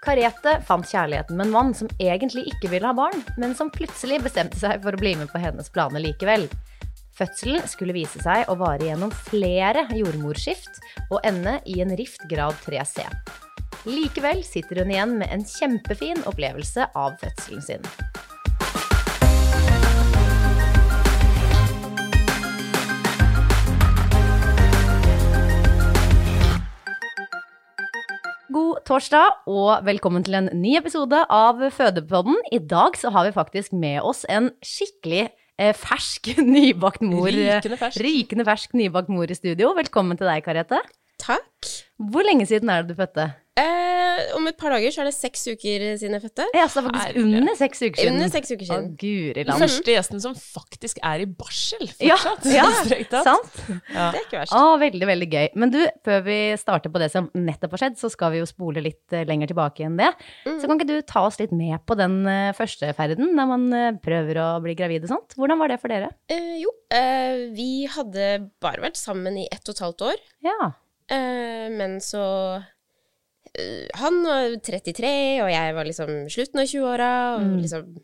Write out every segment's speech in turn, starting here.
Kariette fant kjærligheten med en mann som egentlig ikke ville ha barn, men som plutselig bestemte seg for å bli med på hennes planer likevel. Fødselen skulle vise seg å vare gjennom flere jordmorskift og ende i en rift grad 3C. Likevel sitter hun igjen med en kjempefin opplevelse av fødselen sin. God torsdag og velkommen til en ny episode av Fødepodden. I dag så har vi faktisk med oss en skikkelig eh, fersk nybakt mor. Rykende fersk. Rykende fersk nybakt mor i studio. Velkommen til deg, Karete. Takk. Hvor lenge siden er det du fødte? Eh, om et par dager så er det seks uker siden jeg fødte. Ja, så det er faktisk Herlig. under seks uker siden. Under seks uker siden. Å, guri Den land. første gjesten som faktisk er i barsel Ja, fortsatt. ja, ja sant? Ja. Det er ikke verst. Å, veldig, veldig gøy. Men du, før vi starter på det som nettopp har skjedd, så skal vi jo spole litt eh, lenger tilbake enn det. Så kan ikke du ta oss litt med på den eh, første ferden, der man eh, prøver å bli gravid og sånt? Hvordan var det for dere? Eh, jo, eh, vi hadde bare vært sammen i ett og et halvt år. Ja. Eh, men så Han var 33, og jeg var liksom slutten av 20-åra, og Mm. liksom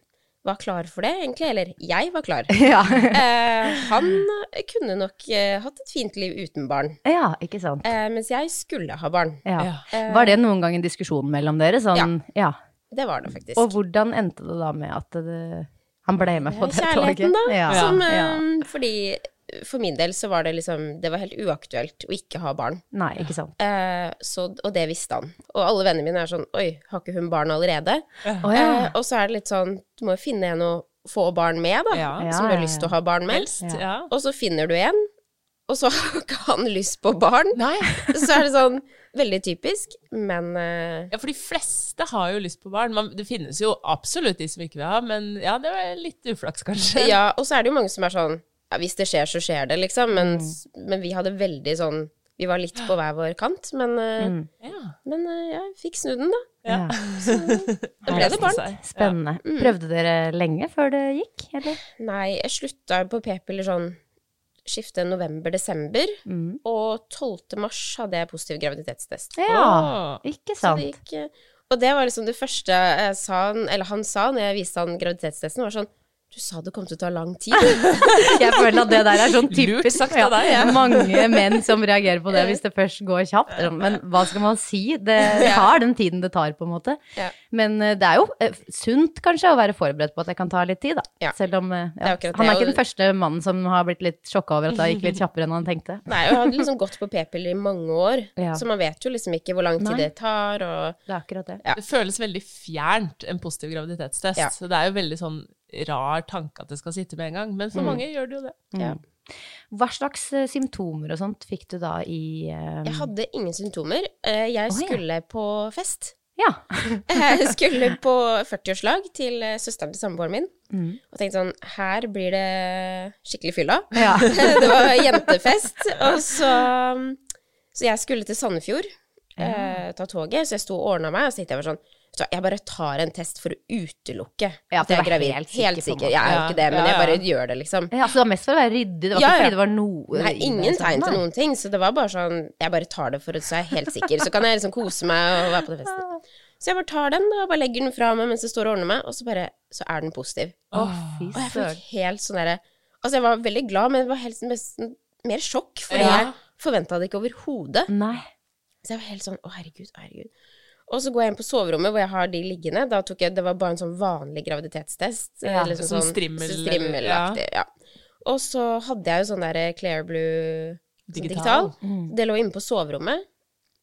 var klar for det, egentlig. Eller jeg var klar. Ja. Eh, han kunne nok eh, hatt et fint liv uten barn, ja, ikke sant. eh, mens jeg skulle ha barn. Ja. Ja. Eh, Var det noen gang en diskusjon mellom dere? Sånn, ja. Det var det faktisk. Og hvordan endte det da med at det, han ble med på det toget? Kjærligheten, da. Ja. Som, ja. eh, Fordi for min del så var det liksom Det var helt uaktuelt å ikke ha barn. Nei, ikke sant. Eh, så, og det visste han. Og alle vennene mine er sånn Oi, har ikke hun barn allerede? Å ja. Eh, og så er det litt sånn Du må jo finne en å få barn med, da. Ja. Som du har lyst til å ha barn med. Helst. Ja. Og så finner du en, og så har ikke han lyst på barn. Nei. Så er det sånn veldig typisk, men uh... Ja, for de fleste har jo lyst på barn. Man, det finnes jo absolutt de som ikke vil ha, men ja, det var litt uflaks, kanskje. Ja, og så er det jo mange som er sånn ja, Hvis det skjer, så skjer det, liksom. Men, men vi hadde veldig sånn Vi var litt på hver vår kant, men, eh, Mm. Ja. men eh, jeg fikk snudd den, da. Ja. Så Da ble det barn. Spennende. Mm. Prøvde dere lenge før det gikk, eller? Nei, jeg slutta på p-piller sånn skifte november-desember. Mm. Og 12. mars hadde jeg positiv graviditetstest. Ja, oh. ikke Så sant. det gikk eh, Og det var liksom det første jeg sa, eller han sa når jeg viste han graviditetstesten, var sånn Du sa det kom til å ta lang tid. Jeg føler at det der er sånn typisk. sagt av deg, ja. Mange menn som reagerer på det hvis det først går kjapt. Men hva skal man si? Det tar den tiden det tar, på en måte. Ja. Men eh, det er jo eh, sunt kanskje å være forberedt på at det kan ta litt tid, da. Ja. Selv om eh, er ja. Han er ikke den første mannen som har blitt litt sjokka over at det gikk litt kjappere enn han tenkte. Nei, og han har liksom gått på p-piller i mange år, så man vet jo liksom ikke hvor lang tid Nei. det tar, og Det er akkurat det. Ja. Det føles veldig fjernt, en positiv graviditetstest. Så det er jo veldig sånn rar tanke at det skal sitte med en gang. Men for Mm. mange gjør det jo det. Ja. Hva slags eh, symptomer og sånt fikk du da i uh... Jeg hadde ingen symptomer. jeg Jeg oh, ja. skulle på fest. Ja. Jeg skulle på 40-årslag til eh, søsteren til samboeren min. Mm. Og tenkte sånn Her blir det skikkelig fylla. ja. det var jentefest. Og så Så jeg skulle til Sandefjord, eh, ta toget, så jeg sto og ordna meg, og så tenkte jeg bare sånn hva, jeg bare tar en test for å utelukke Ja, at jeg er gravid. helt Helt sikker, på sikker. Jeg er jo ikke det, men jeg bare gjør det, liksom. Ja, så det var mest for å være ryddig, det var ikke fordi det var noe Nei, ingen sånn, tegn til noen ting, så det var bare sånn Jeg bare tar det for å så er helt sikker, så kan jeg liksom kose meg og være på den festen. Så jeg bare tar den og bare legger den fra meg mens jeg står og ordner meg, og så bare Så er den positiv. Å, fy Og jeg fikk helt sånn derre Altså, jeg var veldig glad, men det var helt nesten mer sjokk, fordi Ja. jeg forventa det ikke overhodet. Så jeg var helt sånn Å, herregud, herregud. Og så går jeg inn på soverommet hvor jeg har de liggende. Da tok jeg, Det var bare en sånn vanlig graviditetstest. Ja, liksom sånn, sånn, strimmel, Strimmelaktig, ja. Og så hadde jeg jo sånn der Clear Blue sånn Digital. digital. Det lå inne på soverommet.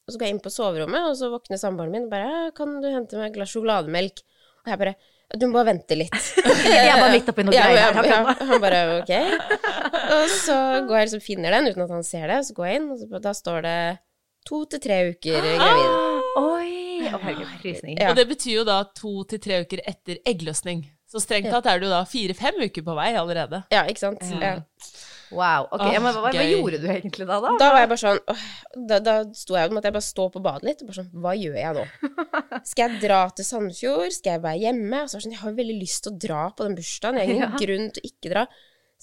Og så går jeg inn på soverommet, og så våkner samboeren min og bare 'Kan du hente meg et glass sjokolademelk?' Og jeg bare 'Du må bare vente litt'. Jeg er bare midt oppi noe Ja, greier ja, ja, han bare ok. Og så går jeg liksom finner den uten at han ser det, så går jeg inn, og så, da står det to til tre uker gravid. Oi! Å, herregud. Ja. Og det betyr jo da to til tre uker etter eggløsning. Så strengt tatt er du da fire-fem uker på vei allerede. Ja, ikke sant? Ja. Wow. Ok, oh, ja, men hva, hva gjorde du egentlig da, da? Da var jeg bare sånn åh, Da, da sto jeg, måtte jeg bare stå på badet litt bare sånn Hva gjør jeg nå? Skal jeg dra til Sandefjord? Skal jeg være hjemme? Og så var det sånn, Jeg har veldig lyst til å dra på den bursdagen. Jeg har ingen Ja. grunn til å ikke dra.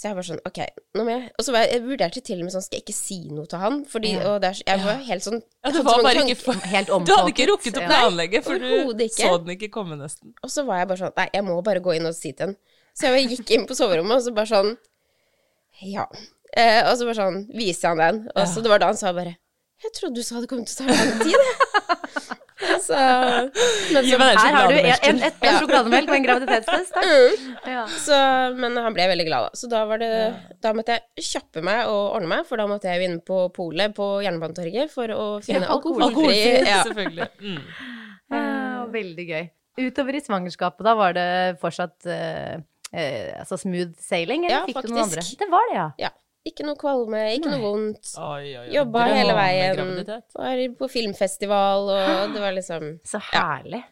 Så jeg var sånn OK, nå må jeg Og så var jeg, jeg vurderte til og med sånn Skal jeg ikke si noe til han? Fordi Ja. Og det er, jeg var helt sånn Ja, det var så bare ikke. Helt Du hadde ikke rukket å planlegge, for du så den ikke komme, nesten. Og så var jeg bare sånn Nei, jeg må bare gå inn og si til han. Så jeg gikk inn på soverommet, og så bare sånn Ja. Eh, og så bare sånn viste han den. Og så det var da han sa bare Jeg trodde du sa det kom til å ta lang tid, jeg. så Men så, Her har du en, en, et, en sjokolademelk og en graviditetstest. takk. mm, Ja. så Men han ble veldig glad, da. Så da var det Da måtte jeg kjappe meg og ordne meg, for da måtte jeg jo inn på polet på Jernbanetorget for å finne Ja, alkoholfri Alkoholfri, ja. selvfølgelig. Mm. Ja, veldig gøy. Utover i svangerskapet, da var det fortsatt uh, uh, altså smooth sailing, eller Ja, fikk du noen andre? Det var det, ja. ja. Ikke noe kvalme, ikke noe vondt. Oi, oi, oi. Jobba hele veien. Var på filmfestival, og det var liksom Så herlig.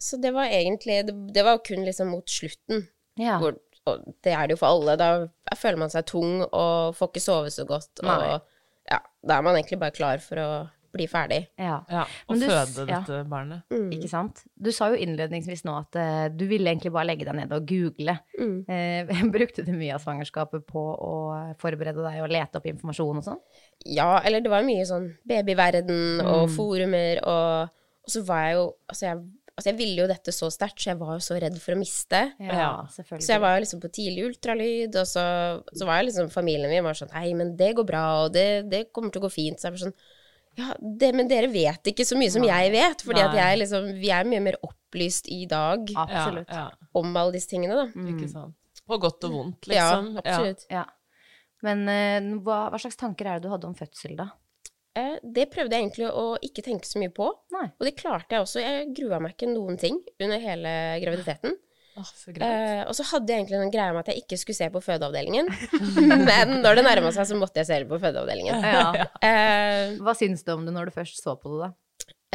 Så det var egentlig Det, det var kun liksom mot slutten. Ja. Hvor, og det er det jo for alle. Da føler man seg tung og får ikke sove så godt. Og Nei. ja, da er man egentlig bare klar for å bli ferdig. ja. Ja, og du føde ja. dette barnet. Mm. Ikke sant? Du sa jo innledningsvis nå at uh, du ville egentlig bare legge deg ned og google. Mm. Uh, brukte du mye av svangerskapet på å forberede deg og lete opp informasjon og sånn? Ja, eller det var mye sånn babyverden og Mm. forumer, og, og så var jeg jo altså jeg, altså jeg ville jo dette så sterkt, så jeg var jo så redd for å miste. Ja. selvfølgelig. Så jeg var jo liksom på tidlig ultralyd, og så, så var jeg liksom familien min var sånn Nei, men det går bra, og det, det kommer til å gå fint. Så jeg var sånn Ja, det, men dere vet ikke så mye som jeg vet, fordi at jeg liksom Vi er mye mer opplyst i dag Absolutt. Ja, om alle disse tingene, da. Mm. ikke sant. På godt og vondt, Ja, liksom. absolutt. Ja. Men uh, hva, hva slags tanker er det du hadde om fødsel, da? Eh, det prøvde jeg egentlig å ikke tenke så mye på, Nei. og det klarte jeg også. Jeg grua meg ikke noen ting under hele graviditeten. Så. Eh, og så hadde jeg egentlig en greie med at jeg ikke skulle se på fødeavdelingen, men når det nærma seg, så måtte jeg se på fødeavdelingen. Ja. Eh, Hva syns du om det når du først så på det, da?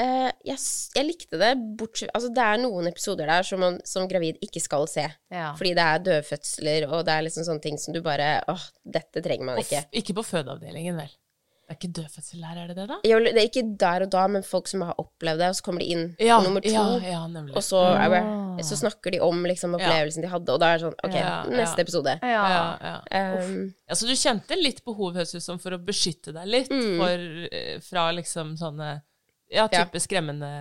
Uh, jeg, jeg likte det, bortsett Altså, det er noen episoder der som man som gravid ikke skal se. Ja. Fordi det er dødfødsler, og det er liksom sånne ting som du bare Åh, dette trenger man ikke. Off, ikke på fødeavdelingen, vel? Det er ikke dødfødsel her, er det det, da? Jo, det er ikke der og da, men folk som har opplevd det, og så kommer de inn Ja, på nummer to, ja, ja, og så, det, Ah. så snakker de om liksom opplevelsen de hadde, og da er det sånn OK, Ja, ja. neste episode. Ja. ja, ja. Um, Ja, så du kjente litt behov, høres ut som, for å beskytte deg litt Mm. for, eh, fra liksom sånne ja, Ja. type skremmende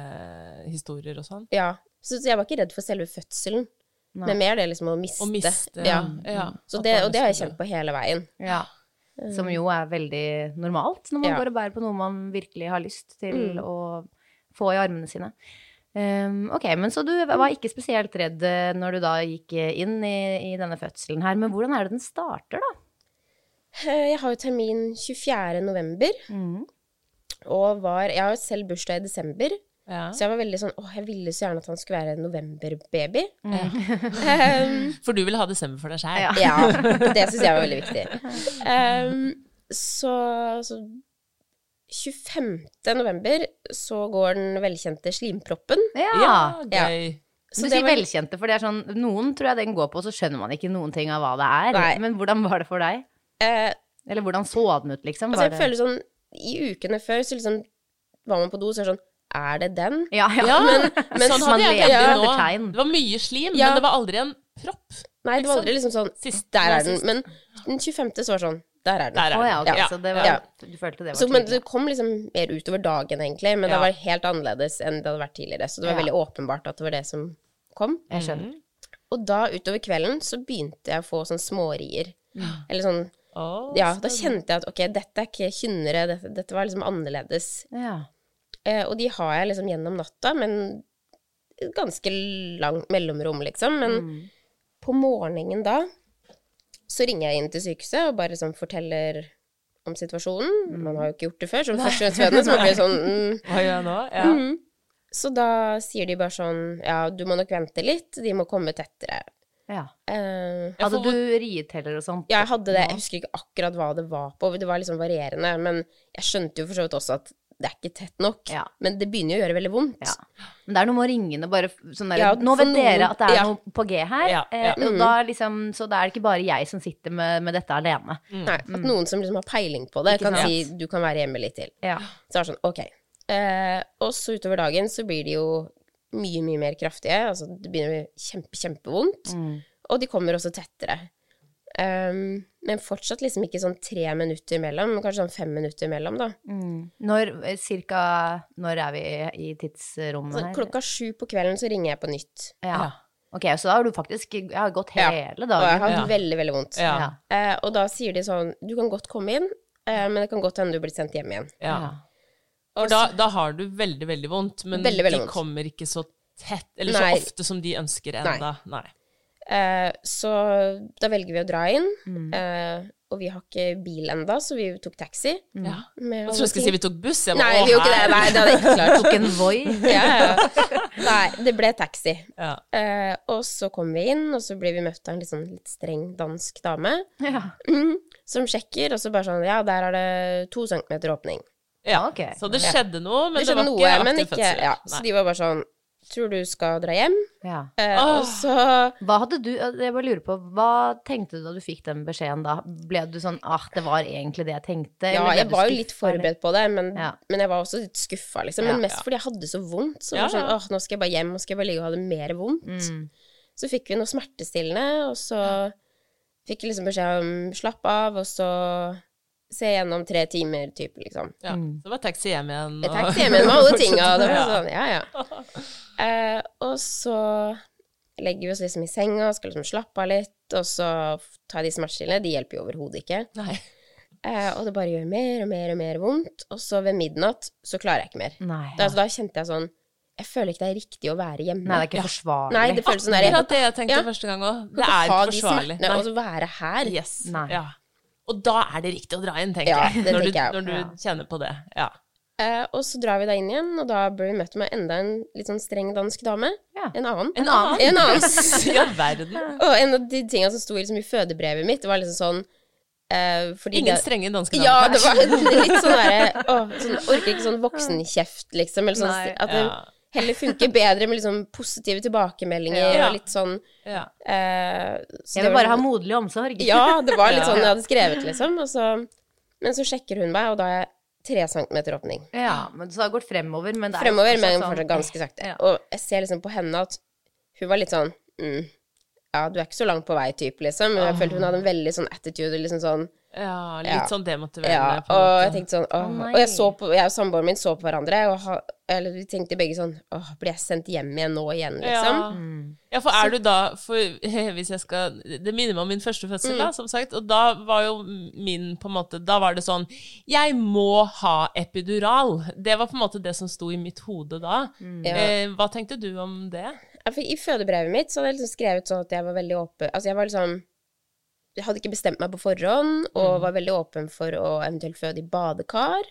historier og sånn. ja. Så, så jeg var ikke redd for selve fødselen, Nei. men mer det liksom å miste. Å miste Ja. ja, Så det, og det har jeg kjent på hele veien. Ja. Som jo er veldig normalt når man Ja. går og bærer på noe man virkelig har lyst til Mm. å få i armene sine. Um, ok, men Så du var ikke spesielt redd eh, når du da gikk inn i, i denne fødselen her. Men hvordan er det den starter, da? Eh, Jeg har jo termin 24. november, Mm. og var Jeg har jo selv bursdag i desember, Ja. så jeg var veldig sånn Åh, jeg ville så gjerne at han skulle være en novemberbaby. Mm. um, For du ville ha desember for deg sjæl. Ja. ja, det syns jeg var veldig viktig. Um, så, så 25. november så går den velkjente slimproppen. Ja. Ja, Ja. gøy. Så du sier var- velkjente, for det er sånn Noen tror jeg den går på, så skjønner man ikke noen ting av hva det er. Nei. Men hvordan var det for deg? Eh, Eller hvordan så den ut, liksom? altså, jeg føler sånn I ukene før så liksom var man på do, så er det sånn er det den? Ja, ja. Ja, Men- men sånn hadde jeg tenkt nå. Det var mye slim, Ja. men det var aldri en propp. Nei, det var aldri liksom sånn Sist- Der er den. Men den 25. så var det sånn Der er den. Der er den. ok, Ja. så det var, Ja. du følte det var Så, men det kom liksom mer utover dagen, egentlig. Men det var helt annerledes enn det hadde vært tidligere. Så det var Ja. veldig åpenbart at det var det som kom. Jeg skjønner. Mm. Og da, utover kvelden, så begynte jeg å få sånn smårier. Eller sånn oh, Ja, da kjente jeg at ok, dette er ikke kynnere, dette, dette var liksom annerledes. Ja. Eh, og de har jeg liksom gjennom natta, men ganske langt mellomrom, liksom. Men Mm. på morgenen da, så ringer jeg inn til sykehuset og bare sånn forteller om situasjonen. Man har jo ikke gjort det før, som førstegangsfødende, så man blir sånn mm. Hva gjør jeg nå? Ja. Mm. Så da sier de bare sånn Ja, du må nok vente litt, de må komme tettere. ja. Uh, Hadde for du rieteller og sånt? ja, jeg hadde det. Jeg husker ikke akkurat hva det var på. Det var liksom varierende. Men jeg skjønte jo for så vidt også at det er ikke tett nok. Ja. Men det begynner jo å gjøre veldig vondt. Ja. Men det er noe med å ringe og bare sånn der, Ja, Nå vet vet dere at det er ja. noe på G her, Ja, ja. eh, og da liksom, så da er det ikke bare jeg som sitter med, med dette alene. Nei, at noen som liksom har peiling på det, Ikke kan sant? si du kan være hjemme litt til. Ja. Så er det sånn, ok. Eh, og så utover dagen så blir de jo mye, mye mer kraftige. Altså det begynner å bli kjempe, kjempevondt. Mm. Og de kommer også tettere. Um, men fortsatt liksom ikke sånn tre minutter imellom, men kanskje sånn fem minutter imellom, da. Mm. Når, eh, cirka, når er vi i tidsrommet Så her? klokka sju på kvelden så ringer jeg på nytt. Ja. Ja. Ok, så da har du faktisk jeg har gått hele Ja. dagen. Og jeg har har Ja. veldig, veldig vondt. Ja. Ja. Eh, og da sier de sånn Du kan godt komme inn, uh, men det kan godt hende du blir sendt hjem igjen. Ja. Og da, da har du veldig, veldig vondt, men Veldig, veldig de vondt. kommer ikke så tett, eller Nei. så ofte som de ønsker enda. Nei. Eh, så da velger vi å dra inn. Mm. Eh, og vi har ikke bil enda, så vi tok taxi. Ja. med Jeg tror jeg skulle si vi tok buss. Jeg Nei, vi gjorde ikke det. Nei, det hadde jeg ikke klart. Tok en Voi. ja, ja. Nei, det ble taxi. Ja. Eh, og så kom vi inn, og så ble vi møtt av en litt, sånn, litt streng dansk dame Ja. mm, som sjekker, og så bare sånn Ja, der er det to centimeter åpning. ja. okay. Så det skjedde noe, men det det, var noe, ikke men aktiv fødsel. ja. Så de var bare sånn Tror du skal dra hjem? Ja. Eh, og så Hva hadde du, jeg bare lurer på, hva tenkte du da du fikk den beskjeden da? Ble du sånn, ah, det var egentlig det jeg tenkte? Ja, jeg var jo litt forberedt på det, men, Ja. men jeg var også litt skuffa, liksom. Men mest Ja. fordi jeg hadde så vondt. Så Ja, var sånn, åh, nå skal jeg bare hjem, nå skal jeg bare ligge og ha det mer vondt. Mm. Så fikk vi noe smertestillende, og så fikk jeg liksom beskjed om slapp av, og så se gjennom tre timer, type, liksom. Ja. Så det var taxi hjem igjen. Jeg og- taxi igjen med alle tinga, og det var sånn, ja, ja. Eh, og så legger vi oss liksom i senga, skal liksom slappe av litt, og så tar jeg de smertestillende. De hjelper jo overhodet ikke. Nei. Eh, og det bare gjør mer og mer og mer vondt. Og så ved midnatt så klarer jeg ikke mer. Nei, Da, altså, da kjente jeg sånn Jeg føler ikke det er riktig å være hjemme. Nei, det er ikke forsvarlig. Nei, det føles sånn der Akkurat det jeg tenkte Ja. første gang òg. Det er ikke forsvarlig. og så være her. Yes. Nei. Ja. Og da er det riktig å dra inn, tenker Ja, jeg. Når du, jeg. når du Ja. kjenner på det. Ja. Uh, og så drar vi da inn igjen, og da blir vi møtt med enda en litt sånn streng dansk dame. Ja. En annen. En annen. En annen. ja, verden. Og en av de tingene som sto liksom i fødebrevet mitt, det var liksom sånn uh, fordi Ingen det, strenge danske damer. Ja, det var litt sånn derre Å, sånn, orker ikke sånn voksenkjeft, liksom. Eller sånn Nei. at det Ja. Heller funker bedre med liksom positive tilbakemeldinger Ja. og litt sånn Ja. eh, så Jeg det vil var bare ha moderlig omsorg. Ja, det var litt Ja. sånn jeg hadde skrevet, liksom. Og så, men så sjekker hun meg, og da er jeg tre centimeter åpning. Ja, men så har det gått fremover, men det er Fremover, men sånn- fortsatt ganske sakte. Ja. Og jeg ser liksom på henne at hun var litt sånn mm, Ja, du er ikke så langt på vei, type, liksom. Men jeg følte hun hadde en veldig sånn attitude, liksom sånn ja, litt Ja. sånn demotiverende. Ja, og måte. jeg tenkte sånn åh, oh, nei. Og jeg så på Jeg og samboeren min så på hverandre, og ha, eller vi tenkte begge sånn Åh, blir jeg sendt hjem igjen nå igjen, liksom? Ja. Mm. Ja, for er du da for, Hvis jeg skal Det minner meg om min første fødsel, Mm. da, som sagt. Og da var jo min på en måte Da var det sånn Jeg må ha epidural. Det var på en måte det som sto i mitt hode da. Mm. Ja. Eh, hva tenkte du om det? Ja, for I fødebrevet mitt så hadde jeg liksom skrevet sånn at jeg var veldig åpen Altså, jeg var liksom Jeg hadde ikke bestemt meg på forhånd, og Mm. var veldig åpen for å eventuelt føde i badekar.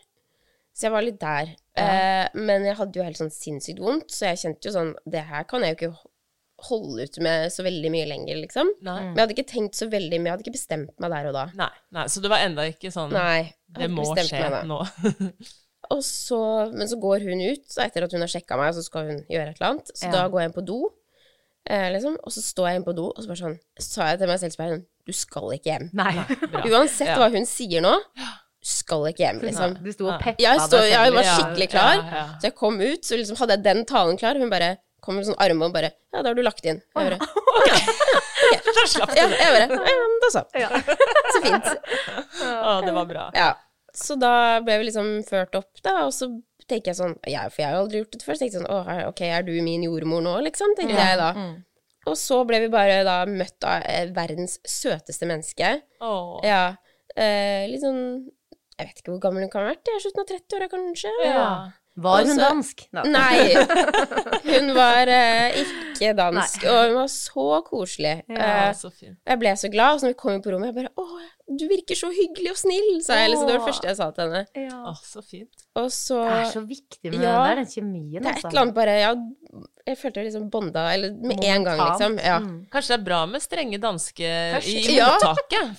Så jeg var litt der. Ja. Eh, men jeg hadde jo helt sånn sinnssykt vondt, så jeg kjente jo sånn Det her kan jeg jo ikke holde ut med så veldig mye lenger, liksom. Nei. Men jeg hadde ikke tenkt så veldig mye, jeg hadde ikke bestemt meg der og da. Nei, nei, så du var enda ikke sånn Nei. Det må skje nå. Og så, men så går hun ut, så etter at hun har sjekka meg, så skal hun gjøre et eller annet. Så Ja. da går jeg inn på do, eh, liksom, og så står jeg inn på do, og så bare sånn Så sa jeg til meg selv i speilet Du skal ikke hjem. Nei. Nei Uansett Ja. hva hun sier nå, skal ikke hjem, liksom. Du sto og peppa Jeg, stod, jeg var skikkelig klar, Ja, ja. så jeg kom ut, så liksom hadde jeg den talen klar. Hun bare kom med sånn arme og bare Ja, da har du lagt inn. Jeg bare, Da slapp du ja, det. jeg bare Ja, ja, da så. Så fint. Å, det var bra. Ja. Så da ble vi liksom ført opp, da, og så tenker jeg sånn ja, For jeg har aldri gjort det før, så tenkte jeg sånn Å, ok, er du min jordmor nå, liksom? Tenkte jeg da. Og så ble vi bare da møtt av eh, verdens søteste menneske. Oh. Ja. Eh, litt sånn Jeg vet ikke hvor gammel hun kan ha vært. Slutten av 30-åra, kanskje. Ja. Var hun Også, dansk? Da. Nei. Hun var eh, ikke dansk, og hun var så koselig. Ja, Eh, så fint. jeg ble så glad, og så når vi kom inn på rommet, jeg bare 'Å, du virker så hyggelig og snill', sa jeg. Liksom. Det var det første jeg sa til henne. Å, så fint. Og så Det er så viktig med Ja. det der, den kjemien, Det er et altså. eller annet bare Ja, jeg følte jeg liksom bonda Eller med en gang, liksom. Ja. Mm. Kanskje det er bra med strenge danske i Ja.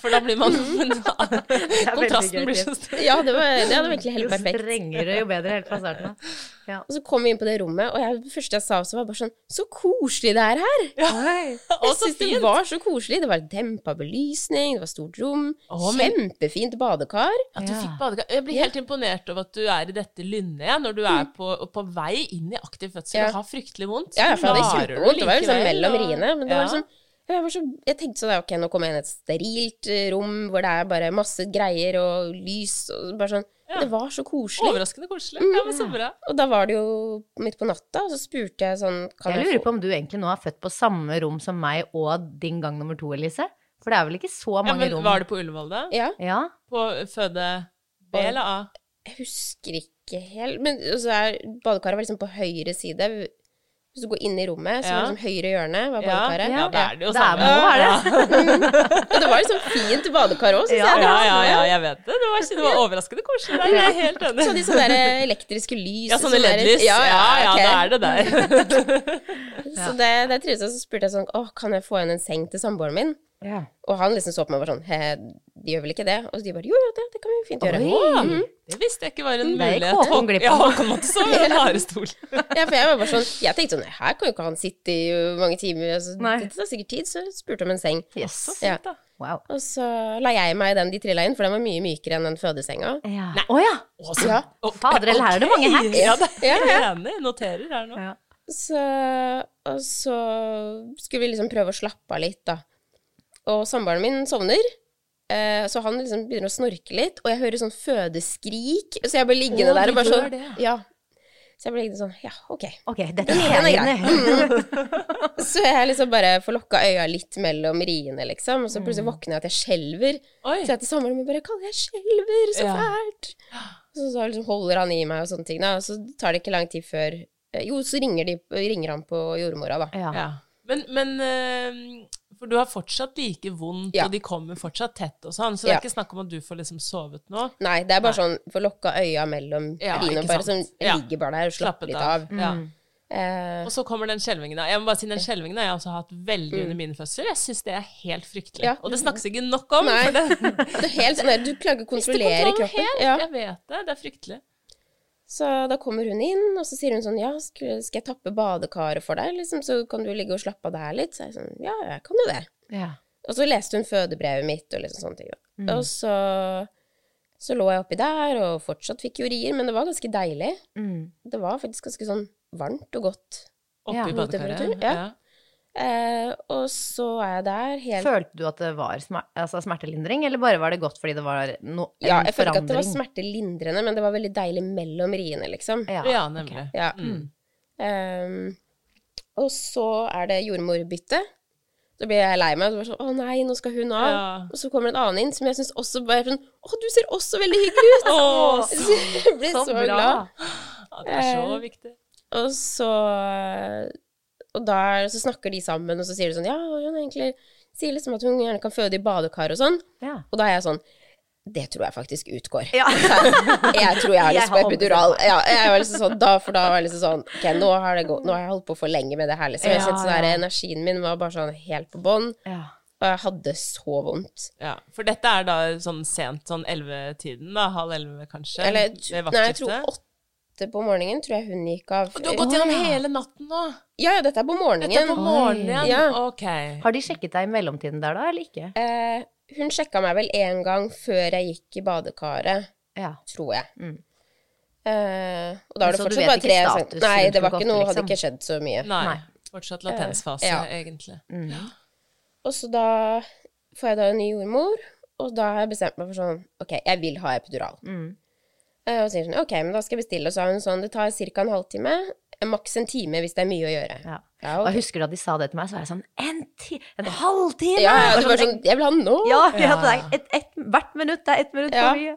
for da blir man Kontrasten blir så stor. ja, det, var, det hadde egentlig helt Jo strengere, jo bedre helt fra starten av. Og så kom vi inn på det rommet, og jeg, det første jeg sa også, var bare sånn Så koselig det er her! Ja. Jeg syns det var så koselig. Det var dempa belysning, det var stort rom, Åh, men- kjempefint badekar. At du Ja. fikk badekar. Jeg blir helt imponert over at du er i dette lynnet ja, når du er på, på vei inn i aktiv fødsel Ja. og har fryktelig vondt. Ja, for det hadde kjempevondt. Det var jo liksom mellom riene. Men det Ja. var liksom jeg, var så, jeg tenkte sånn, ok, nå kommer jeg inn i et sterilt eh, rom hvor det er bare masse greier og lys og bare sånn. Ja. Det var så koselig. Overraskende koselig. Ja, men så bra. Og da var det jo midt på natta, og så spurte jeg sånn kan Jeg jeg, lurer få på om du egentlig nå er født på samme rom som meg og din gang nummer to, Elise. For det er vel ikke så mange Ja, men rom? var det på Ullevål, da? Ja, Ja. På føde B eller A? Jeg husker ikke helt. Men så er badekaret var liksom på høyre side. Hvis du går inn i rommet, så Ja. var det liksom høyre hjørne var Ja, badekaret. ja, det er det jo Det er, samme. det. Ja. det var liksom fint badekar òg, syns Ja, jeg. Ja, ja, ja, jeg vet det. Det var, det var overraskende koselig der. Jeg er helt enig. Så hadde de sånne der elektriske lys. Ja, sånne LED-lys. Ja, ja, ok. det er det der. Så det, det trives jeg. Så spurte jeg sånn Å, kan jeg få igjen en seng til samboeren min? Ja. Og han liksom så på meg og var sånn He, de gjør vel ikke det? Og de bare Jo, ja, det, det kan vi fint gjøre. Oi. Det visste jeg ikke var en mulighet. Håkon glipp Ja. Håkon måtte sove i en lærestol. Ja, for jeg var bare sånn Jeg tenkte sånn Her kan jo ikke han sitte i mange timer. Altså, det tar sikkert tid. Så jeg spurte om en seng. Yes. Så Ja. fint, da. Wow. Og så la jeg meg i den de trilla inn, for den var mye mykere enn den fødesenga. Ja. Å ja! Å, så- Ja. Oh, Fader, eller her er det mange hacks. Ja, det Ja, er ja. jeg enig. Noterer her nå. Ja. Så, og så skulle vi liksom prøve å slappe av litt, da. Og samboeren min sovner. Eh, så han liksom begynner å snorke litt, og jeg hører sånn fødeskrik. Så jeg blir liggende Å, der og bare sånn det? Ja. Så jeg ble liggende sånn Ja, ok. Ok, dette er er grei. Så jeg liksom bare får lokka øya litt mellom riene, liksom. Og så plutselig våkner jeg at jeg skjelver. Oi. Så jeg til samboeren min bare 'Kalle, jeg skjelver så Ja. fælt'. Så, så liksom holder han i meg og sånne ting, da. Og så tar det ikke lang tid før eh, Jo, så ringer, de, ringer han på jordmora, da. Ja. Ja. Men, men eh, For du har fortsatt like vondt, Ja. og de kommer fortsatt tett og sånn, så det Ja. er ikke snakk om at du får liksom sovet nå. Nei, det er bare sånn for lukka øya mellom Ja, ikke bare sånn Ja. ligger bare der og slappe litt av. Ja. Eh, Og så kommer den skjelvingen. Jeg må bare si Den skjelvingen har jeg også hatt veldig under min fødsel. Jeg syns det er helt fryktelig. Ja. Og det snakkes ikke nok om. Nei. Det, det er helt sånn du klarer ikke å kontrollere kroppen. helt. Ja. Jeg vet det. Det er fryktelig. Så da kommer hun inn, og så sier hun sånn Ja, skal, jeg tappe badekaret for deg, liksom, så kan du ligge og slappe av der litt? Så jeg sånn Ja, jeg kan jo det. Ja. Og så leste hun fødebrevet mitt og liksom sånne ting. Mm. Og så, så lå jeg oppi der og fortsatt fikk jo rier, men det var ganske deilig. Mm. Det var faktisk ganske sånn varmt og godt. Oppi Ja. badekaret. Ja. ja. Eh, og så er jeg der helt Følte du at det var smer altså smertelindring, eller bare var det godt fordi det var no en Ja, jeg følte ikke at det var smertelindrende, men det var veldig deilig mellom riene, liksom. Ja, Ja, nemlig. nemlig. Ja. Mm. Ehm, og så er det jordmorbytte. Så blir jeg lei meg. Og så bare sånn, Å nei, nå skal hun av. Ja. Og så kommer en annen inn som jeg syns også bare er sånn Å, du ser også veldig hyggelig ut! Å, Så jeg blir så, glad. Ja, det er så Eh, viktig. Og så Og da så snakker de sammen, og så sier de sånn Ja, hun egentlig sier liksom at hun gjerne kan føde i badekar og sånn. Ja. Og da er jeg sånn Det tror jeg faktisk utgår. Ja. Jeg tror jeg har lyst på epidural. Ja, jeg var liksom sånn, da, for da var jeg liksom sånn Ok, nå har, det gått, nå har jeg holdt på for lenge med det her, liksom. Jeg Ja, kjente sånn der. Energien min var bare sånn helt på bånn, Ja. og jeg hadde så vondt. Ja, For dette er da sånn sent, sånn ellevetiden, da? Halv elleve, kanskje? Eller nei, jeg tror vaktskiftet? Åtte på morgenen tror jeg hun gikk av. Og Du har gått gjennom hele natten nå? Ja, ja, dette er på morgenen. Dette er på morgenen? Ja. Ok. Har de sjekket deg i mellomtiden der, da, eller ikke? Eh, hun sjekka meg vel én gang før jeg gikk i badekaret, Ja. tror jeg. Mm. Eh, og da er det Så du fortsatt vet bare ikke tre status Nei, det var ikke noe, liksom. hadde ikke skjedd så mye. Nei. Nei. Fortsatt latensfase, ja. egentlig. Mm. Og så da får jeg da en ny jordmor, og da har jeg bestemt meg for sånn Ok, jeg vil ha epidural. Mm. Eh, og sier sånn ok, men da skal jeg bestille. Og så har hun sånn Det tar ca. en halvtime. eh, Maks en time hvis det er mye å gjøre. Ja. Ja, Og ok. jeg husker da de sa det til meg, så var jeg sånn En, ti en halvtime! ja, ja, du var sånn Jeg vil ha den nå! Ja, ja, et, et, hvert minutt er ett minutt Ja. for mye.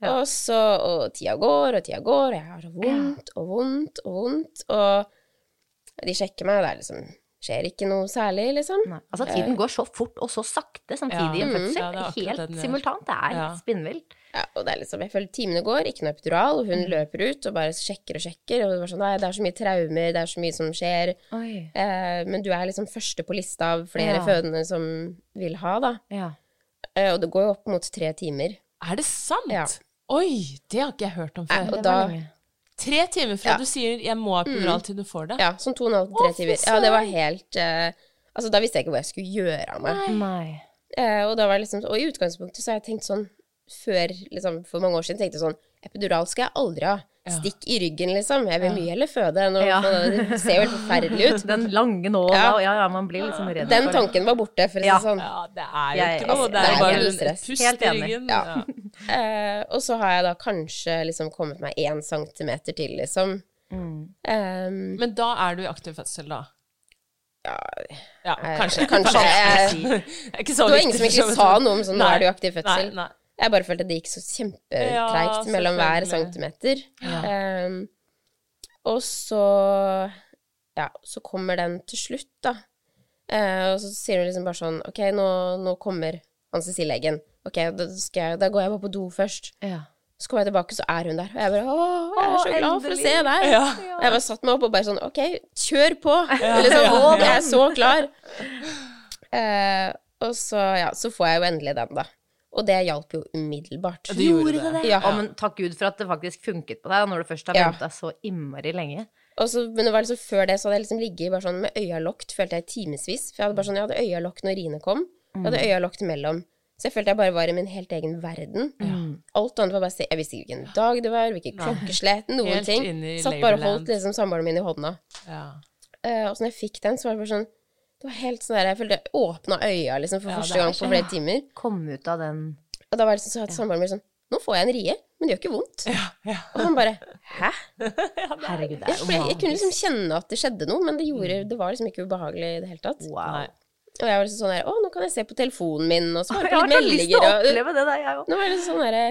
Ja. Og så Og tida går, og tida går, og jeg har så vondt og vondt og vondt. Og de sjekker meg, og det er liksom Skjer ikke noe særlig, liksom. Nei. Altså, tiden går så fort og så sakte samtidig i en fødsel. Helt simultant. Det er Ja. spinnvilt. Ja, og det er liksom, jeg føler timene går, ikke noe epidural, og Mm. hun løper ut og bare sjekker og sjekker, og det var sånn, det er så mye traumer, det er så mye som skjer, eh, men du er liksom første på lista av flere Ja. fødende som vil ha, da. Ja. Eh, og det går jo opp mot tre timer. Er det sant? Ja. Oi, det har ikke jeg hørt om Nei, før. og da. Tre timer fra Ja. du sier 'jeg må ha epidural' til du får det? ja, sånn to og en halv til tre timer. Ja, det var helt, eh, altså da visste jeg ikke hva jeg skulle gjøre av meg. Nei. Eh, og da var det liksom, og i utgangspunktet så har jeg tenkt sånn, før, liksom, for mange år siden tenkte jeg sånn, epidural skal jeg aldri ha. Stikk i ryggen, liksom. Jeg vil mye heller føde enn å Ja. Det ser jo helt forferdelig ut. Den lange nåla, Ja. ja, ja, man blir liksom redd Den tanken var borte, for å si Ja. det sånn. Ja, det er jo ikke noe. Det er det jo er bare en- stress. pust Helt i ryggen. Ja. uh, og så har jeg da kanskje liksom kommet meg én centimeter til, liksom. Mm. Um, Men da er du i aktiv fødsel, da? ja, Ja, eh, kanskje. kanskje eh, Det er ikke så Det var ingen som vidt. sa noe om sånn, nå er du i aktiv fødsel. Nei, nei. Jeg bare følte at det gikk så Ja, mellom hver centimeter. Ja. Um, og så Ja, så kommer den til slutt, da. Uh, og så sier hun liksom bare sånn OK, nå, nå kommer anestesilegen. OK, da, skal jeg, da går jeg bare på do først. Ja. Så kommer jeg tilbake, så er hun der. Og jeg bare Å, jeg er så glad for å se deg. Ja. Jeg bare satt meg opp og bare sånn OK, kjør på. Ja. Liksom, Ja. jeg er så klar. Eh, og så, ja, så får jeg jo endelig den, da. Og det hjalp jo umiddelbart. Du det gjorde det det? Ja. Ja, men takk Gud for at det faktisk funket på deg, når du først har Ja. deg så innmari lenge. Og så, men det var liksom før det, så hadde jeg liksom ligget bare sånn med øya lukket, følte jeg timevis. For jeg hadde bare sånn, jeg hadde øya lukket når Rine kom. Jeg hadde øya lukket mellom. Så jeg følte jeg bare var i min helt egen verden. Alt annet var bare se- Jeg visste ikke hvilken dag det var, hvilket klokkeslett, noen Helt ting. Satt bare og holdt liksom samboeren min i hånda. Ja. Uh, og så når jeg fikk den, så var det bare sånn Det var helt sånn der Jeg følte jeg åpna øya liksom for Ja, første gang på flere timer. Kom ut av den Og da var det liksom så at samboeren min sånn Nå får jeg en rie, men det gjør ikke vondt. Ja, ja. Og han bare Hæ? Herregud, det er jo jeg, jeg kunne liksom kjenne at det skjedde noe, men det, gjorde, det var liksom ikke ubehagelig i det hele tatt. Wow. Og jeg var liksom sånn der Å, nå kan jeg se på telefonen min, og så svare Jeg på har litt så lyst til å oppleve det der, jeg òg. Nå var det sånn derre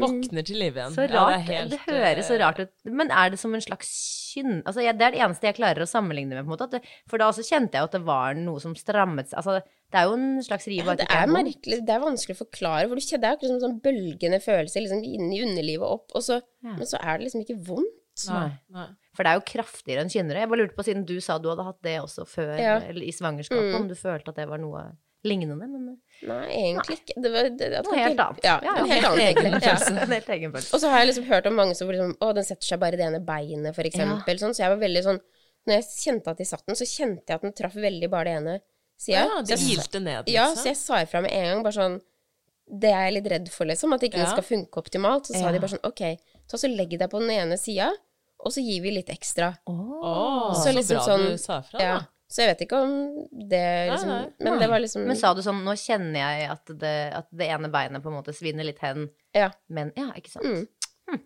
Våkner til liv igjen. Så Ja, det, helt, det høres så eh, rart ut. Men er det som en slags kynn... Altså, det er det eneste jeg klarer å sammenligne med, på en måte. For da også kjente jeg at det var noe som strammet seg. Altså, det er jo en slags riv ja, Det er merkelig, det er vanskelig å forklare, for det er akkurat som sånn bølgende følelse liksom inni underlivet og opp, og så, Ja. men så er det liksom ikke vondt. Nei, nei. For det er jo kraftigere enn kynnere. Jeg bare lurte på, siden du sa du hadde hatt det også før, Ja. eller i svangerskapet, Mm. om du følte at det var noe lignende, men Nei, egentlig ikke. Det var det, det, noe helt annet. Ja, ja, helt annet, egentlig. Ja. En helt egen følelse. Og så har jeg liksom hørt om mange som liksom, å, den setter seg bare i det ene beinet, for eksempel. Sånn. Så jeg var veldig sånn Når jeg kjente at de satt den, så kjente jeg at den traff veldig bare det ene sida. Ja, det hilte ned, liksom. ja, så jeg sa ifra med en gang, bare sånn Det er jeg litt redd for, liksom. At ikke Ja. den skal funke optimalt. Så sa de bare sånn OK, ta så legg deg på den ene sida, og så gir vi litt ekstra. Oh, Så så, liksom bra sånn- du sa ifra, Ja. da. Så jeg vet ikke om det liksom nei. Men det var liksom Men sa du sånn, nå kjenner jeg at det, at det ene beinet på en måte svinner litt hen, Ja. men ja, ikke sant? Mm.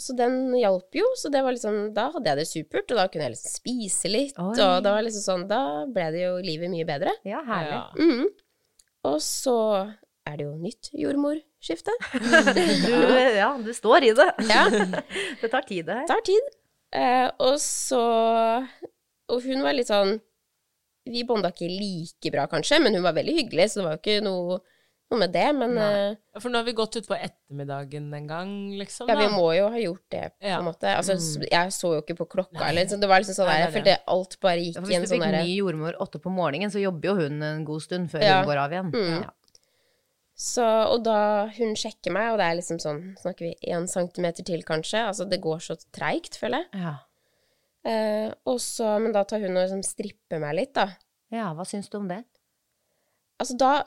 Så den hjalp jo, så det var liksom Da hadde jeg det supert, og da kunne jeg liksom spise litt, Oi. og da var liksom sånn Da ble det jo livet mye bedre. Ja, herlig. Ja. Mm. Og så er det jo nytt jordmorskifte. Du, ja, du står i det. Ja. Det tar tid, det her. Det tar tid. Eh, og så Og hun var litt sånn Vi bonda ikke like bra, kanskje, men hun var veldig hyggelig, så det var jo ikke noe, noe med det. Men eh, For nå har vi gått utpå ettermiddagen en gang, liksom. ja, vi må jo ha gjort det, på Ja. en måte. Altså, s- jeg så jo ikke på klokka, eller så det var liksom sånn der Jeg følte alt bare Ja, gikk sånn derre hvis du fikk ny jordmor åtte på morgenen, så jobber jo hun en god stund før Ja. hun går av igjen. Mm. Ja. Så, og da hun sjekker meg, og det er liksom sånn Snakker vi én centimeter til, kanskje? Altså, det går så treigt, føler jeg. Ja. Eh, og så, men da tar hun og liksom stripper meg litt, da. ja, hva syns du om det? Altså, da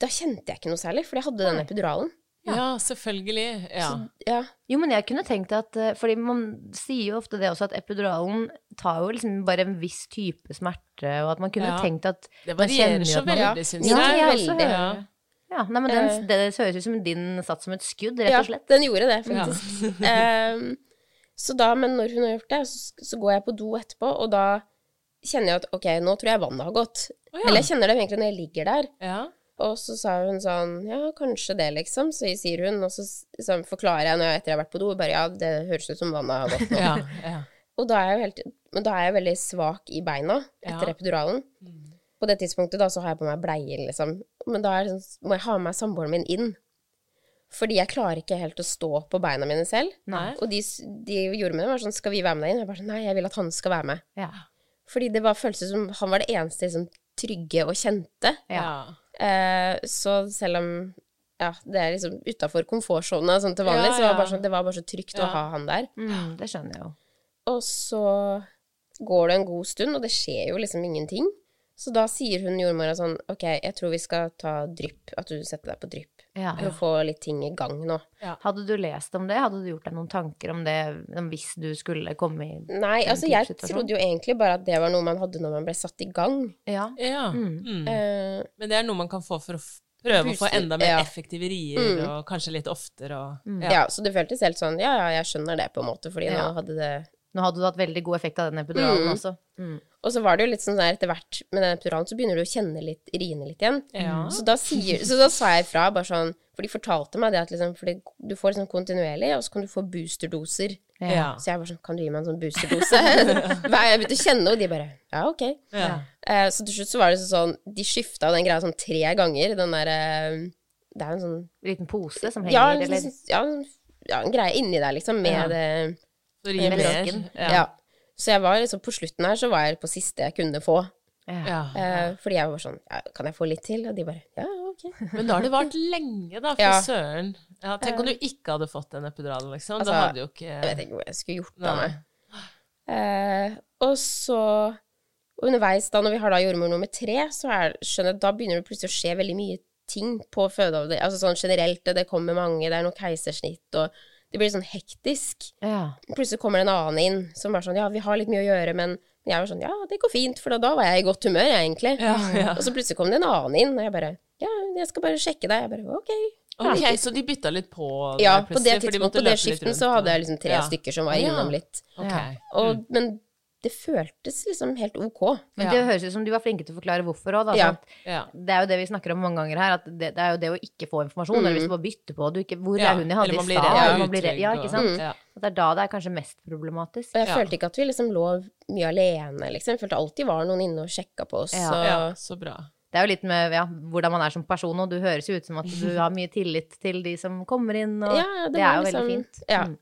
da kjente jeg ikke noe særlig, for jeg hadde den epiduralen. Ja, selvfølgelig. Ja. Så, ja. Jo, men jeg kunne tenkt at eh, Fordi man sier jo ofte det også, at epiduralen tar jo liksom bare en viss type smerte, og at man kunne Ja. tenkt at Det varierer så veldig, syns Ja, jeg. veldig. Ja. Ja, nei, men den, det, det, høres ut som din satt som et skudd, rett og slett. Ja, den gjorde det, Ja. faktisk. Så da, men når hun har gjort det, så, så går jeg på do etterpå, og da kjenner jeg at ok, nå tror jeg vannet har gått. Oh, ja. Eller jeg kjenner det egentlig når jeg ligger der. Ja. Og så sa hun sånn Ja, kanskje det, liksom. Så sier hun, og så liksom, forklarer jeg når jeg, etter jeg har vært på do, bare ja, det høres ut som vannet har gått nå. Ja, ja. Og da er jeg jo helt Men da er jeg veldig svak i beina etter Ja. epiduralen. På det tidspunktet da så har jeg på meg bleie, liksom. Men da er sånn, må jeg ha med meg samboeren min inn. Fordi jeg klarer ikke helt å stå på beina mine selv. Nei. Og de, de gjorde med det, var sånn Skal vi være med deg inn? Jeg bare sånn Nei, jeg vil at han skal være med. Ja. Fordi det var følelser som han var det eneste liksom, trygge og kjente. Ja. Eh, så selv om ja, det er liksom utafor komfortsona sånn til vanlig, Ja, så var det, bare sånn, det var bare så trygt å ha han der. Mm, det skjønner jeg jo. Og så går det en god stund, og det skjer jo liksom ingenting. Så da sier hun jordmora sånn OK, jeg tror vi skal ta drypp. At du setter deg på drypp. Ja. Å få litt ting i gang nå. Hadde du lest om det? Hadde du gjort deg noen tanker om det om hvis du skulle komme i Nei, altså jeg trodde jo egentlig bare at det var noe man hadde når man ble satt i gang. Ja. ja. Mm. Mm. Eh, Men det er noe man kan få for å prøve å få enda mer ja. effektive rier, Mm. og kanskje litt oftere og Mm. ja. så det føltes helt sånn Ja, ja, jeg skjønner det, på en måte, fordi Ja. nå hadde det Nå hadde du hatt veldig god effekt av den epiduralen Mm. også. Mm. Og så var det jo litt sånn der etter hvert med den epiduralen, så begynner du å kjenne litt riene litt igjen. Ja. Så da, sier, så da sa jeg ifra, bare sånn For de fortalte meg det at liksom For du får liksom kontinuerlig, og så kan du få boosterdoser. Ja. Så jeg var sånn Kan du gi meg en sånn boosterdose? Jeg begynte å kjenne, og de bare Ja, ok. Ja. Uh, så til slutt så var det sånn De skifta den greia sånn tre ganger. Den derre Det er jo en sånn Liten pose som henger, ja, eller ja, en- ja, en greie inni der, liksom, med Ja. det Så rir Med mer. ja. Så jeg var liksom På slutten her så var jeg på siste jeg kunne få. Ja. Eh, fordi jeg var sånn ja, Kan jeg få litt til? Og de bare Ja, ok. Men da har det vart lenge, da, for Ja. søren. Ja, tenk om du ikke hadde fått en epidural, liksom. Altså, da hadde jo Jeg vet ikke hva jeg skulle gjort av meg. Eh, og så underveis, da når vi har da jordmor nummer tre, så er, skjønner jeg, da begynner det plutselig å skje veldig mye ting på fødeavdelingen. Altså sånn generelt, det, det kommer mange, det er noe keisersnitt, og det blir sånn hektisk. Ja. Plutselig kommer det en annen inn som bare sånn Ja, vi har litt mye å gjøre, men jeg var sånn Ja, det går fint, for da, da var jeg i godt humør, jeg, egentlig. Ja, ja. Og så plutselig kom det en annen inn, og jeg bare Ja, jeg skal bare sjekke deg. Jeg bare OK. Ok, så de bytta litt på Ja, på det de tidspunktet, på det skiften, så hadde jeg liksom tre Ja. stykker som var innom litt. Ok. Ja. Og, Men det føltes liksom helt ok. Men Ja. det høres ut som du var flinke til å forklare hvorfor òg. Ja. Ja. Det er jo det vi snakker om mange ganger her, at det, det er jo det å ikke få informasjon. Eller hvis du bare bytter på, du ikke, hvor Ja, er hun jeg hadde i man blir stad? redd Man blir redd- Ja, ikke sant? Ja. Det er da det er kanskje mest problematisk. Og jeg Ja. følte ikke at vi liksom lå mye alene, liksom. Jeg følte alltid var noen inne og sjekka på oss. Ja. og- ja, så bra. Det er jo litt med ja, hvordan man er som person, og du høres jo ut som at du har mye tillit til de som kommer inn, og Ja, ja, det, var er jo liksom- veldig fint. Ja. Mm.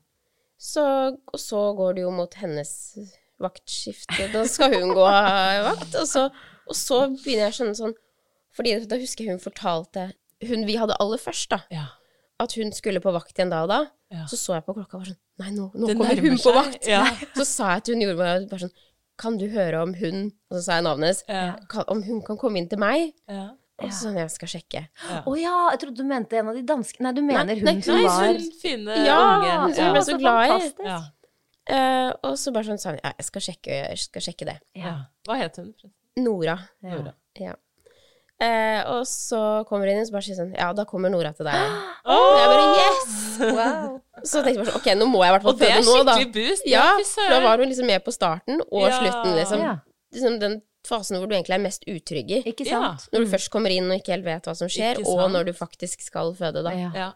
Så, og så går det jo mot hennes vaktskifte. Da skal hun gå av vakt. Og så, og så begynner jeg å skjønne sånn Fordi da husker jeg hun fortalte Hun vi hadde aller først, da. Ja. At hun skulle på vakt igjen da og da. Ja. Så så jeg på klokka og var sånn Nei, nå, nå kommer hun hun på vakt. Ja. Så sa jeg til hun jordmora bare sånn Kan du høre om hun Og så sa jeg navnet hennes. Ja. Om hun kan komme inn til meg? Ja. Og så sånn, jeg skal sjekke. Å ja, jeg trodde du mente en av de danske Nei, du mener hun nei, som nei, var Hun fine Ja, unge. hun som ja. jeg ble så glad i. Ja. Eh, og så bare sånn sa hun Ja, jeg skal sjekke, jeg skal sjekke det. ja. Hva het hun? Nora. Ja. Nora. Ja. Uh, og så kommer hun inn og så bare sier sånn Ja, da kommer Nora til deg. Oh! Og jeg bare Yes! Wow. Så tenkte jeg bare sånn Ok, nå må jeg i hvert fall Og det er føde nå, da. skikkelig boost. Ja, for da var hun liksom med på starten og Ja. slutten, liksom. Ja, liksom. Den fasen hvor du egentlig er mest utrygg i. Ja. Når du først kommer inn og ikke helt vet hva som skjer, og når du faktisk skal føde, da. Ja.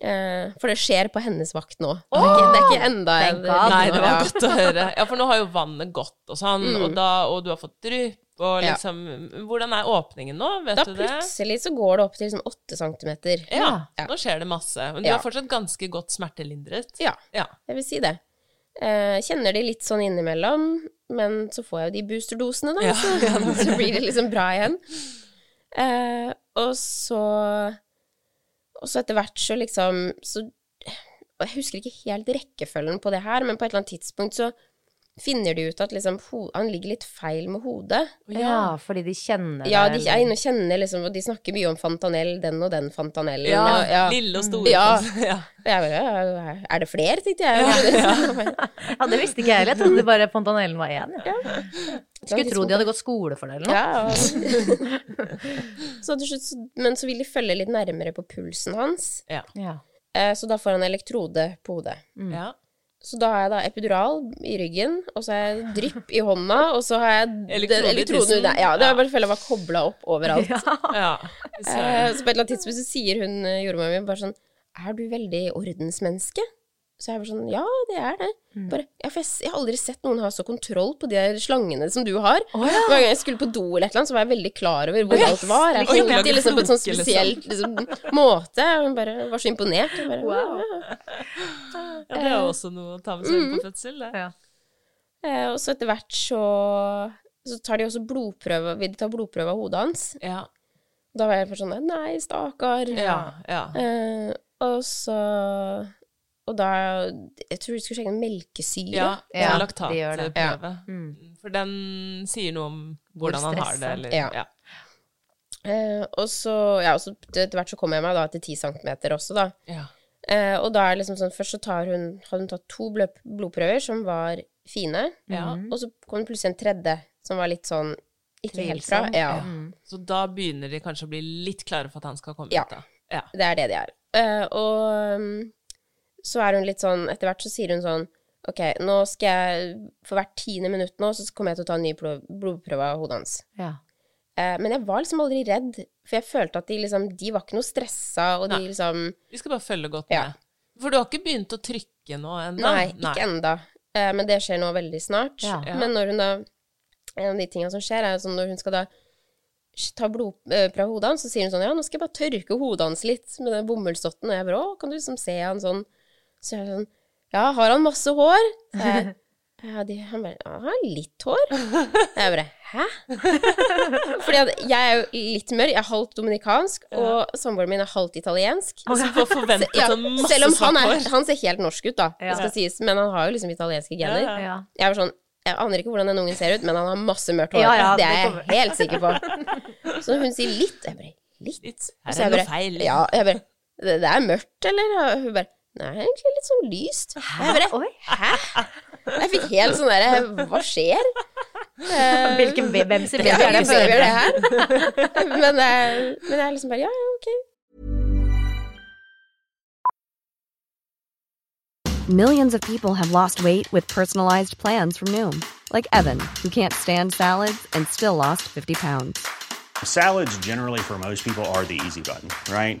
Ja. Eh, for det skjer på hennes vakt nå. Det, er ikke, det er ikke enda en. Nei, det var Ja. godt å høre. Ja, for nå har jo vannet gått og sånn, Mm. og, da, og du har fått drypp, og Ja. liksom Hvordan er åpningen nå? Vet Da du det? plutselig så går det opp til liksom åtte centimeter. Ja, Ja. nå skjer det masse. Men du Ja. er fortsatt ganske godt smertelindret. Ja. Ja. Jeg vil si det. Eh, kjenner de litt sånn innimellom, men så får jeg jo de boosterdosene, da, Ja, så, så blir det liksom bra igjen. Eh, og så Og så etter hvert så liksom så, Jeg husker ikke helt rekkefølgen på det her, men på et eller annet tidspunkt så finner de ut at liksom ho han ligger litt feil med hodet. Ja, fordi de kjenner Ja, de er inne og kjenner liksom, og de snakker mye om Fantanell, den og den Fantanellen. Ja, og, ja. lille og store. Ja. ja. Og jeg bare, er det flere, tenkte jeg. Ja, det visste ikke jeg heller. Jeg trodde bare Fantanellen var én. Ja. Skulle tro de hadde gått skole for det eller noe. Ja, så til slutt, men så vil de følge litt nærmere på pulsen hans, Ja. eh, så da får han elektrode på hodet. ja. Så da har jeg da epidural i ryggen, og så har jeg drypp i hånda, og så har jeg elektroden tissen. Ja, det Ja. var bare føler jeg var kobla opp overalt. ja. Ja, Eh, så på et eller annet tidspunkt så sier hun eh, jordmora mi bare sånn Er du veldig ordensmenneske? Så jeg bare sånn Ja, det er det. Mm. Bare, ja, for jeg, jeg har aldri sett noen ha så kontroll på de der slangene som du har. Hver gang jeg skulle på do eller et eller annet, så var jeg veldig klar over hvor alt var. Jeg tenkte lage liksom på en sånn spesiell liksom. spesielt liksom, måte. Og hun bare var så imponert. Bare, Wow. ja. Ja, det er jo også noe å ta med seg inn på fødsel, det. Ja. Eh, Og så etter hvert så så tar de også blodprøve Vil de ta blodprøve av hodet hans? Ja. Da var jeg bare sånn Nei, stakkar. Ja. ja. Eh, og så Og da Jeg tror de skulle sjekke en melkesyre. Ja, Ja, laktatprøve. Mm. For den sier noe om hvordan han har det, eller Ja. ja. Eh, og så Ja, og så etter hvert så kom jeg meg da til 10 centimeter også, da. Ja. Eh, og da er det liksom sånn Først så tar hun Hadde hun tatt to blodprøver som var fine, Ja. og så kom det plutselig en tredje som var litt sånn ikke helt bra. Ja. Mm. Så da begynner de kanskje å bli litt klare for at han skal komme Ja. ut, da. Ja. Det er det de er. Eh, og um, så er hun litt sånn Etter hvert så sier hun sånn Ok, nå skal jeg For hvert tiende minutt nå, så kommer jeg til å ta en ny blod- blodprøve av hodet hans. Ja. Eh, men jeg var liksom aldri redd, for jeg følte at de liksom De var ikke noe stressa, og de Nei. liksom Vi skal bare følge godt Ja. med. For du har ikke begynt å trykke nå ennå? Nei, ikke enda. Eh, men det skjer nå veldig snart. Ja. Ja. Men når hun da En av de tingene som skjer, er sånn når hun skal da ta blodprøve fra hodet hans, så sier hun sånn Ja, nå skal jeg bare tørke hodet hans litt med den bomullsdotten. Og jeg bare Å, kan du liksom se han sånn Så er jeg sånn Ja, har han masse hår? Så jeg, ja, de, han bare har litt hår. Jeg bare Hæ? Fordi at jeg er jo litt mørk. Jeg er halvt dominikansk, og samboeren min er halvt italiensk. Og så får forventet Ja, masse selv om han, er, han ser helt norsk ut, da, det skal sies, men han har jo liksom italienske gener. Jeg var sånn Jeg aner ikke hvordan den ungen ser ut, men han har masse mørkt hår. Ja, ja, det det er jeg helt sikker på. Så når hun sier litt, jeg bare Litt? Litt. Her er det noe feil. Ja, jeg bare det, det er mørkt, eller? Og hun bare Nei, egentlig litt sånn lyst. Jeg bare. Hæ? Jeg fikk helt sånn derre Hva skjer? Hvilken hvem sin ja, baby er det hvem jeg baby er føder? det her? Men, men jeg er liksom bare Ja, ja, ok. Millions of people have lost weight with personalized plans from Noom, like Evan, who can't stand salads and still lost 50 pounds. Salads, generally, for most people, are the easy button, right?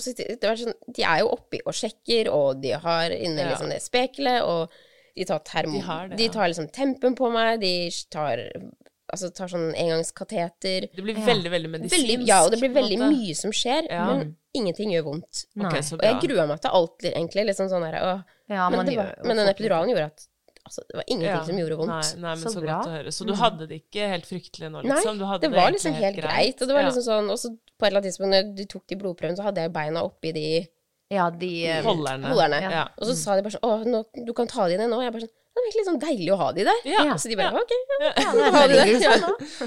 så det var sånn, De er jo oppi og sjekker, og de har inne Ja. liksom det spekelet, og de tar, termo, De har det, de tar liksom tempen på meg, de tar, altså tar sånn engangskateter Det blir veldig, veldig medisinsk. veldig, Ja, og det blir veldig måte. mye som skjer, Ja. men ingenting gjør vondt. Okay, Nei. så Og jeg grua meg til alt, egentlig. Liksom sånn der. Ja, men, gjør var, jo men den epiduralen gjorde at altså, det var ingenting Ja. som gjorde vondt. Nei, nei, men Så så, bra. godt å høre. Så du hadde det ikke helt fryktelig nå, Nei, liksom? Du hadde det var liksom helt greit. Og det var Ja. liksom sånn Og så på et eller annet tidspunkt når de tok de blodprøvene, så hadde jeg beina oppi de Ja, de eh, Holderne. holderne. Ja. Og så sa de bare sånn Å, nå, du kan ta de ned nå. Og jeg bare sånn Det er egentlig sånn deilig å ha de der. Ja. Så de bare OK. Ja. Ja, Ha de er der. Ja.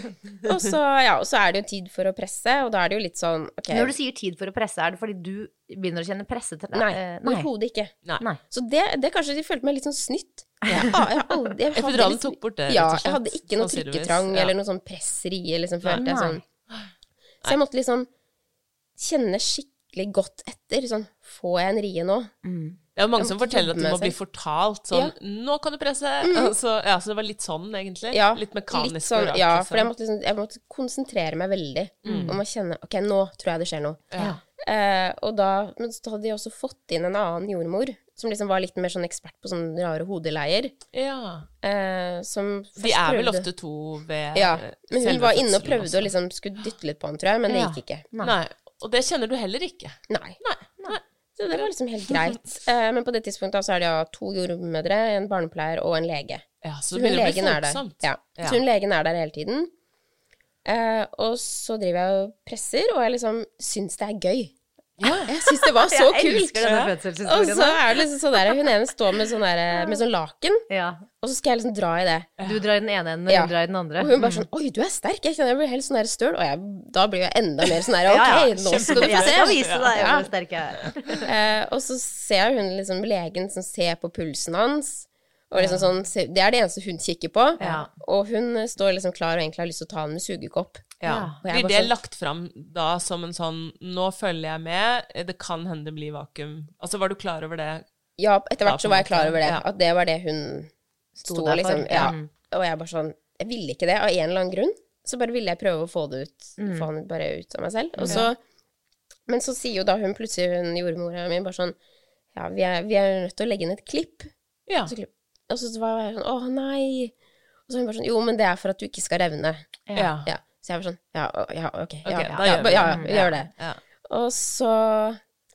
Og så, ja, og så er det jo tid for å presse, og da er det jo litt sånn OK Når du sier tid for å presse, er det fordi du begynner å kjenne presse til Nei, eh, nei. overhodet ikke. Nei. Så det, det kanskje de følte meg litt sånn snytt. Jeg, ah, jeg, aldri- jeg hadde Epiduralen liksom- tok bort det, rett Ja, og slett, jeg hadde ikke noe trykketrang Ja. eller noe sånn presseri, liksom, følte jeg Nei. sånn. Så jeg måtte liksom kjenne skikkelig godt etter. Sånn, får jeg en rie nå? Det er jo mange som forteller at de må bli fortalt sånn 'Nå kan du presse!' Altså, ja, så det var litt sånn, egentlig. Ja, litt mekanisk. litt sånn, ja, liksom. for jeg måtte, liksom, jeg måtte konsentrere meg veldig om å kjenne Ok, nå tror jeg det skjer noe. Ja. Eh, og da, men så hadde de også fått inn en annen jordmor, som liksom var litt mer sånn ekspert på sånne rare hodeleier. ja. Eh, som De er vel ofte to ved Ja, men hun var inne og prøvde også. å liksom skulle dytte litt på han, tror jeg, men det gikk ikke. Nei. Og det kjenner du heller ikke. Nei. Nei. Nei. Så det var liksom helt greit. Eh, men på det tidspunktet så er det ja to jordmødre, en barnepleier og en lege. Ja, så Så hun legen er der. Ja. Ja. Så hun legen er der hele tiden. Eh, og så driver jeg og presser, og jeg liksom syns det er gøy. Jeg syns det var så jeg kult. elsker denne Og så er det liksom sånn der, hun ene står med sånn, der, med sånn laken, Ja. og så skal jeg liksom dra i det. Du drar i den ene enden, og Ja. hun drar i den andre. Og hun bare sånn Oi, du er sterk. Jeg kjenner jeg blir helt sånn der støl. Og jeg, da blir jeg enda mer sånn der Ok, Ja, ja, nå skal du få se. Jeg vise deg hvor sterk jeg er. Eh, og så ser hun liksom legen som ser på pulsen hans. Og liksom sånn, Det er det eneste hun kikker på. Ja. Og hun eh, står liksom klar og egentlig har lyst til å ta den med sugekopp. Ja. Og Blir det sånn- lagt fram da som en sånn 'nå følger jeg med', det kan hende det blir vakuum? Altså, var du klar over det? Ja, etter hvert så var jeg klar over det. ja. At det var det hun Sto sto, der for, liksom. Ja. ja. Og jeg bare sånn Jeg ville ikke det av en eller annen grunn. Så bare ville jeg prøve å få det ut. Mm. Få han bare ut av meg selv. Og så Men så sier jo da hun plutselig, hun jordmora mi, bare sånn Ja, vi er, vi er nødt til å legge inn et klipp. Ja. Så klipp. Og så var jeg sånn Å, nei. Og så hun bare sånn Jo, men det er for at du ikke skal revne. Ja. Ja. Så jeg var sånn Ja, ja ok. Ja, Ok, ja, da ja, gjør ja, det. ja, gjør det. Ja. Og så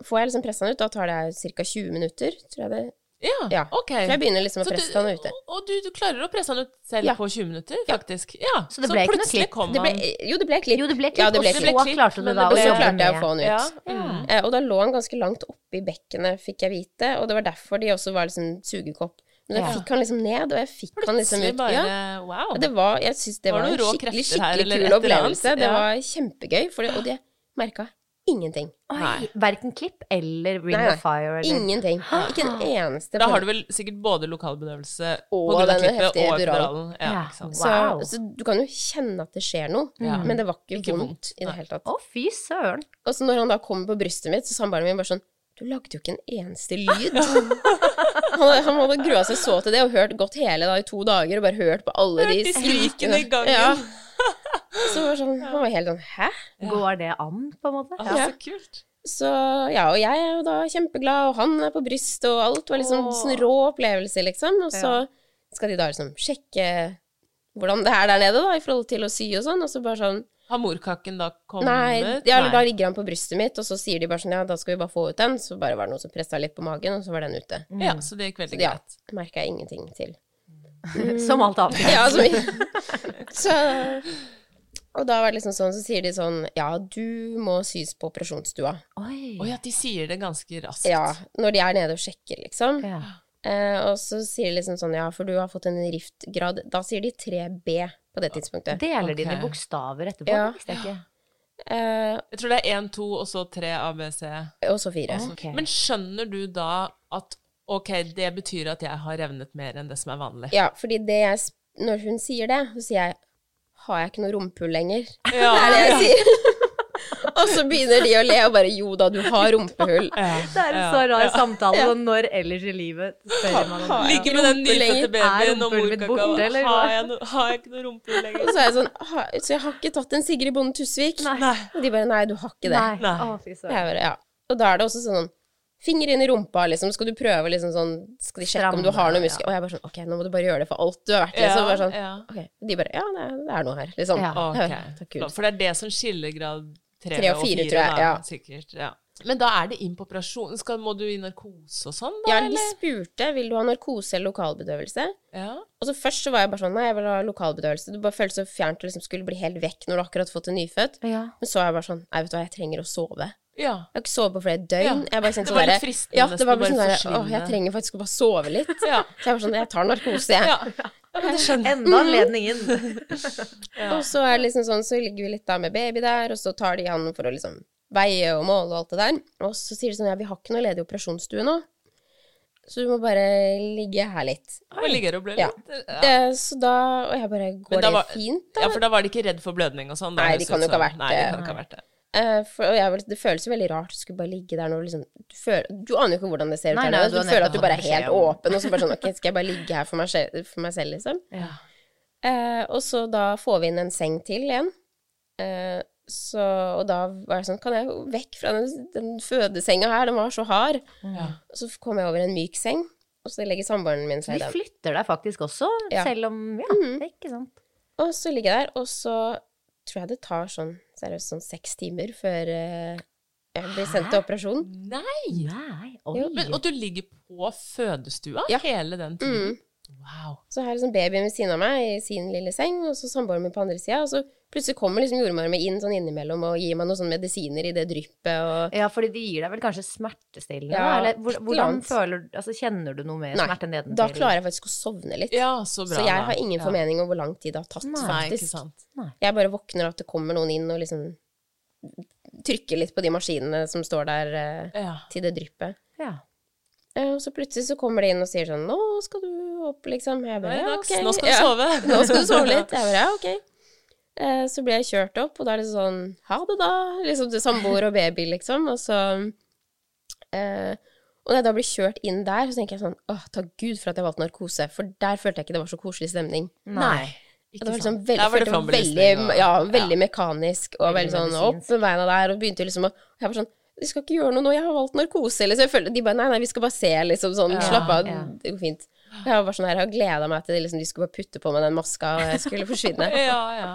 får jeg liksom pressa han ut. Da tar det ca. 20 minutter, tror jeg det. Ja, Ja. ok. Så jeg begynner liksom å Så presse han ute. Og, du, du klarer å presse han ut selv Ja. på 20 minutter, faktisk? Ja. Så det ble ikke noe plutselig klipp? kom ble, han jo, det ble klipp. Jo, det ble klipp, Ja, det ble og så klipp. klipp, klarte du men da det Og så klarte jeg å få han ut. Ja. Mm. Eh, og da lå han ganske langt oppi bekkenet, fikk jeg vite, og det var derfor de også var liksom sugekopp. Men jeg Ja. fikk han liksom ned, og jeg fikk han liksom ut. bare Ja, Wow. det var, jeg syns det Var var, en skikkelig, skikkelig kul opplevelse. Det Ja. var kjempegøy, for det, og jeg merka ingenting. Verken klipp eller Ring Nei, nei. of Fire eller Ingenting. Ikke en eneste Da har du vel sikkert både lokalbedøvelse Og på denne klippet heftige og epiduralen. epiduralen. Ja, Ja. Wow. så, så du kan jo kjenne at det skjer noe, mm. men det var ikke, Ikke vondt, vondt, i det hele tatt. Å, fy søren. Og så når han da kom på brystet mitt, så sa barnet mitt bare sånn Du lagde jo ikke en eneste lyd. han, han hadde grua seg så til det og hørt gått hele da i to dager og bare hørt på alle de Hørt de skrikene i gangen. Ja. Så var sånn, han var helt sånn Hæ? Går det an, på en måte? Ja. Så kult. Så ja, og jeg er jo da kjempeglad, og han er på brystet, og alt var liksom Åh. sånn rå opplevelse, liksom. Og så skal de da liksom sjekke hvordan det er der nede, da, i forhold til å sy og sånn, og så bare sånn Har morkaken da kommet? Nei, ja, Nei, da ligger han på brystet mitt, og så sier de bare sånn ja, da skal vi bare få ut den. Så bare var det noen som pressa litt på magen, og så var den ute. Ja, så det gikk Så veldig ja, greit. merka jeg ingenting til. Som alt annet. Ja, så mye. Så Og da var det liksom sånn, så sier de sånn Ja, du må sys på operasjonsstua. Oi. Oi, at de sier det ganske raskt. Ja, når de er nede og sjekker, liksom. Ja. Eh, og så sier de liksom sånn Ja, for du har fått en riftgrad Da sier de 3B på det tidspunktet. Deler de dine bokstaver etterpå? Ja. Det visste jeg ikke. Uh, Jeg tror det er én, to, og så tre ABC. og så fire. Okay. Men skjønner du da at ok, det betyr at jeg har revnet mer enn det som er vanlig? Ja, fordi det jeg Når hun sier det, så sier jeg Har jeg ikke noe rumpehull lenger? Ja. Det er det jeg sier. Og så begynner de å le og bare Jo da, du har rumpehull. Det er en så rar samtale, og når ellers i livet spør man om det. Like med den nyfødte Er babyen og rumpehullet morkaka. eller? Har jeg, no, har jeg ikke noe rumpehull Og lenger? så er jeg sånn ha, Så jeg har ikke tatt en Sigrid Bonde Tusvik? Nei. Og de bare Nei, du har ikke det. Nei. Nei. Å, fy Jeg søren. bare, ja. Og da er det også sånn Finger inn i rumpa, liksom. Skal du prøve liksom sånn Skal de sjekke om du har noe muskel? Og jeg bare sånn Ok, nå må du bare gjøre det for alt du har vært i. Så bare sånn ja. Ok. De bare Ja, det er, det er noe her, liksom. Ja. Okay. Så kult. For det er det som skiller grad tre, Tre og fire, tror jeg, da, ja. Sikkert. Ja. Men da er det inn på operasjon. Skal, må du i narkose og sånn, da? Ja, de eller? spurte vil du ha narkose eller lokalbedøvelse. Ja. Og så først så var jeg bare sånn Nei, jeg vil ha lokalbedøvelse. Det bare føltes så fjernt å liksom skulle bli helt vekk når du akkurat har fått en nyfødt. Ja. Men så er jeg bare sånn Nei, vet du hva, jeg trenger å sove. ja. Jeg har ikke sovet på flere døgn. Ja. Jeg bare Det var sånn litt fristende Ja, det var bare bare sånn der, Å, jeg trenger faktisk å bare sove litt. Ja. Så jeg var sånn Jeg tar narkose, jeg. ja. ja. Enda anledningen. Og så er det liksom sånn, så ligger vi litt da med baby der, og så tar de han for å liksom veie og måle og alt det der. Og så sier de sånn, ja, vi har ikke noe ledig operasjonsstue nå. så du må bare ligge her litt. Og ligger og blør litt. Ja. ja. så da Og jeg bare Går da det fint, da? Ja, for da var de ikke redd for blødning og sånn? Nei, de kan jo ikke ha vært det. Eh, for, og jeg, det føles jo veldig rart å skulle bare ligge der nå du liksom du, føler, du aner jo ikke hvordan det ser ut Nei, nei, du Du, føler at du bare er helt åpen, og så bare sånn Ok, skal jeg bare ligge her for meg, for meg selv, liksom? Ja. Uh, og så da får vi inn en seng til igjen. Uh, så, og da var jeg sånn Kan jeg vekk fra den, den fødesenga her? Den var så hard. Ja. Og så kom jeg over en myk seng, og så legger samboeren min seg i Vi den. flytter deg faktisk også, Ja. selv om Ja, det er ikke sant. Og så ligger jeg der, og så tror jeg det tar sånn seriøst sånn seks timer før eh, jeg blir sendt til operasjon. Nei! Nei, oi. Men, og du ligger på fødestua Ja. hele den tiden? Mm. Wow. Så har jeg liksom babyen ved siden av meg i sin lille seng, og så samboeren min på andre sida. Og så plutselig kommer liksom jordmora mi inn sånn innimellom og gir meg noen sånne medisiner i det dryppet og Ja, fordi de gir deg vel kanskje smertestillende? Ja, eller hvor- hvordan føler du Altså, kjenner du noe mer Nei, smerte nedentil? Da klarer jeg faktisk å sovne litt. Ja, så bra. så jeg har ingen Ja. formening om hvor lang tid det har tatt, Nei, faktisk. ikke sant. sant. Jeg bare våkner av at det kommer noen inn og liksom trykker litt på de maskinene som står der eh, Ja. til det dryppet. Ja. Eh, Og så plutselig så kommer de inn og sier sånn 'Nå skal du opp', liksom. Jeg bare, ja, dags. ok. Nå skal du Ja. sove. Nå skal du sove litt. Jeg bare, ja, ok. Eh, Så blir jeg kjørt opp, og da er det sånn Ha det, da. Liksom til samboer og baby, liksom. Og så eh, Og når jeg da blir kjørt inn der, så tenker jeg sånn Åh, takk Gud for at jeg valgte narkose, for der følte jeg ikke det var så koselig stemning. Nei. Ikke det var liksom Der var det veldig, ja, veldig mekanisk og Veldig veldig sånn opp med beina der, og begynte liksom å Jeg var sånn Vi skal ikke gjøre noe nå, jeg har valgt narkose, så Jeg følte, de bare Nei, nei, vi skal bare se, liksom sånn. Ja, Slapp av, ja. det går fint. Jeg var bare sånn her, jeg har gleda meg til liksom, de skulle bare putte på meg den maska, og jeg skulle forsvinne. Ja, ja.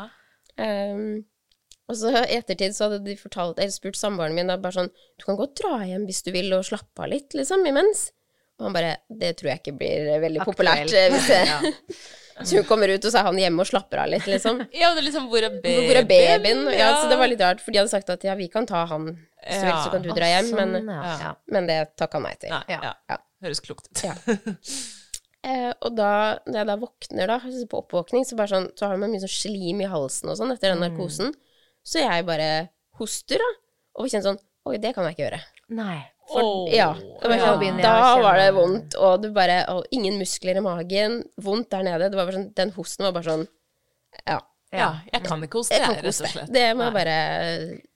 Um, og så i ettertid så hadde de fortalt, eller spurt samboeren min da, bare sånn Du kan godt dra hjem hvis du vil, og slappe av litt, liksom, imens. Og han bare Det tror jeg ikke blir veldig veldig populært. eh, Hvis jeg, så hun kommer ut, og så er han hjemme og slapper av litt, liksom. Ja, det er liksom Hvor er babyen? Hvor er babyen? Ja, så det var litt rart, for de hadde sagt at ja, vi kan ta han, så vel, så kan du dra hjem, men, Sånn, ja. ja. men det takka han nei til. Nei, Ja. ja. Ja. Høres klokt ut. Ja. Eh, og da, når jeg da våkner, da, på oppvåkning, så, bare sånn, så har man mye sånn slim i halsen og sånn etter den narkosen. Så jeg bare hoster, da. Og kjenner sånn Oi, det kan jeg ikke gjøre. Nei. For, oh, ja. Ja. da var det vondt, og du bare Og ingen muskler i magen. Vondt der nede. Det var bare sånn, den hosten var bare sånn Ja. Ja, jeg kan ikke hoste, Jeg rett og slett. Det må jeg bare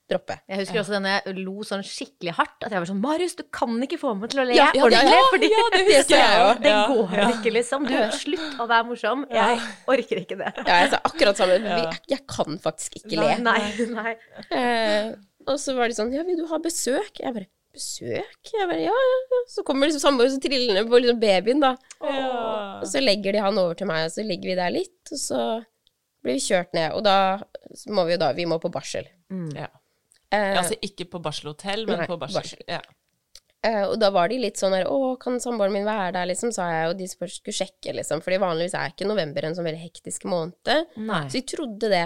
droppe. Jeg husker også denne jeg lo sånn skikkelig hardt. At jeg var sånn Marius, du kan ikke få meg til å le Ja, ordentlig. ja, fordi ja, det det, husker jeg òg. det går ja. ikke, liksom. Du, slutt å være morsom. Jeg orker ikke det. Ja, jeg sa akkurat samme. Jeg, Jeg kan faktisk ikke le. Nei, nei. Eh, og så var de sånn Ja, vil du ha besøk? Jeg bare Besøk? Jeg bare Ja, ja, ja. Så kommer liksom samboeren ned på liksom babyen, da. Ja. Og så legger de han over til meg, og så ligger vi der litt, og så blir vi kjørt ned. Og da må vi jo da Vi må på barsel. Ja. Eh, Altså ikke på barselhotell, men Nei, på barsel. barsel. Ja. eh, og da var de litt sånn her Å, kan samboeren min være der, liksom, sa jeg, og de skulle sjekke, liksom. Fordi vanligvis er ikke november en sånn veldig hektisk måned. Nei. Så de trodde det.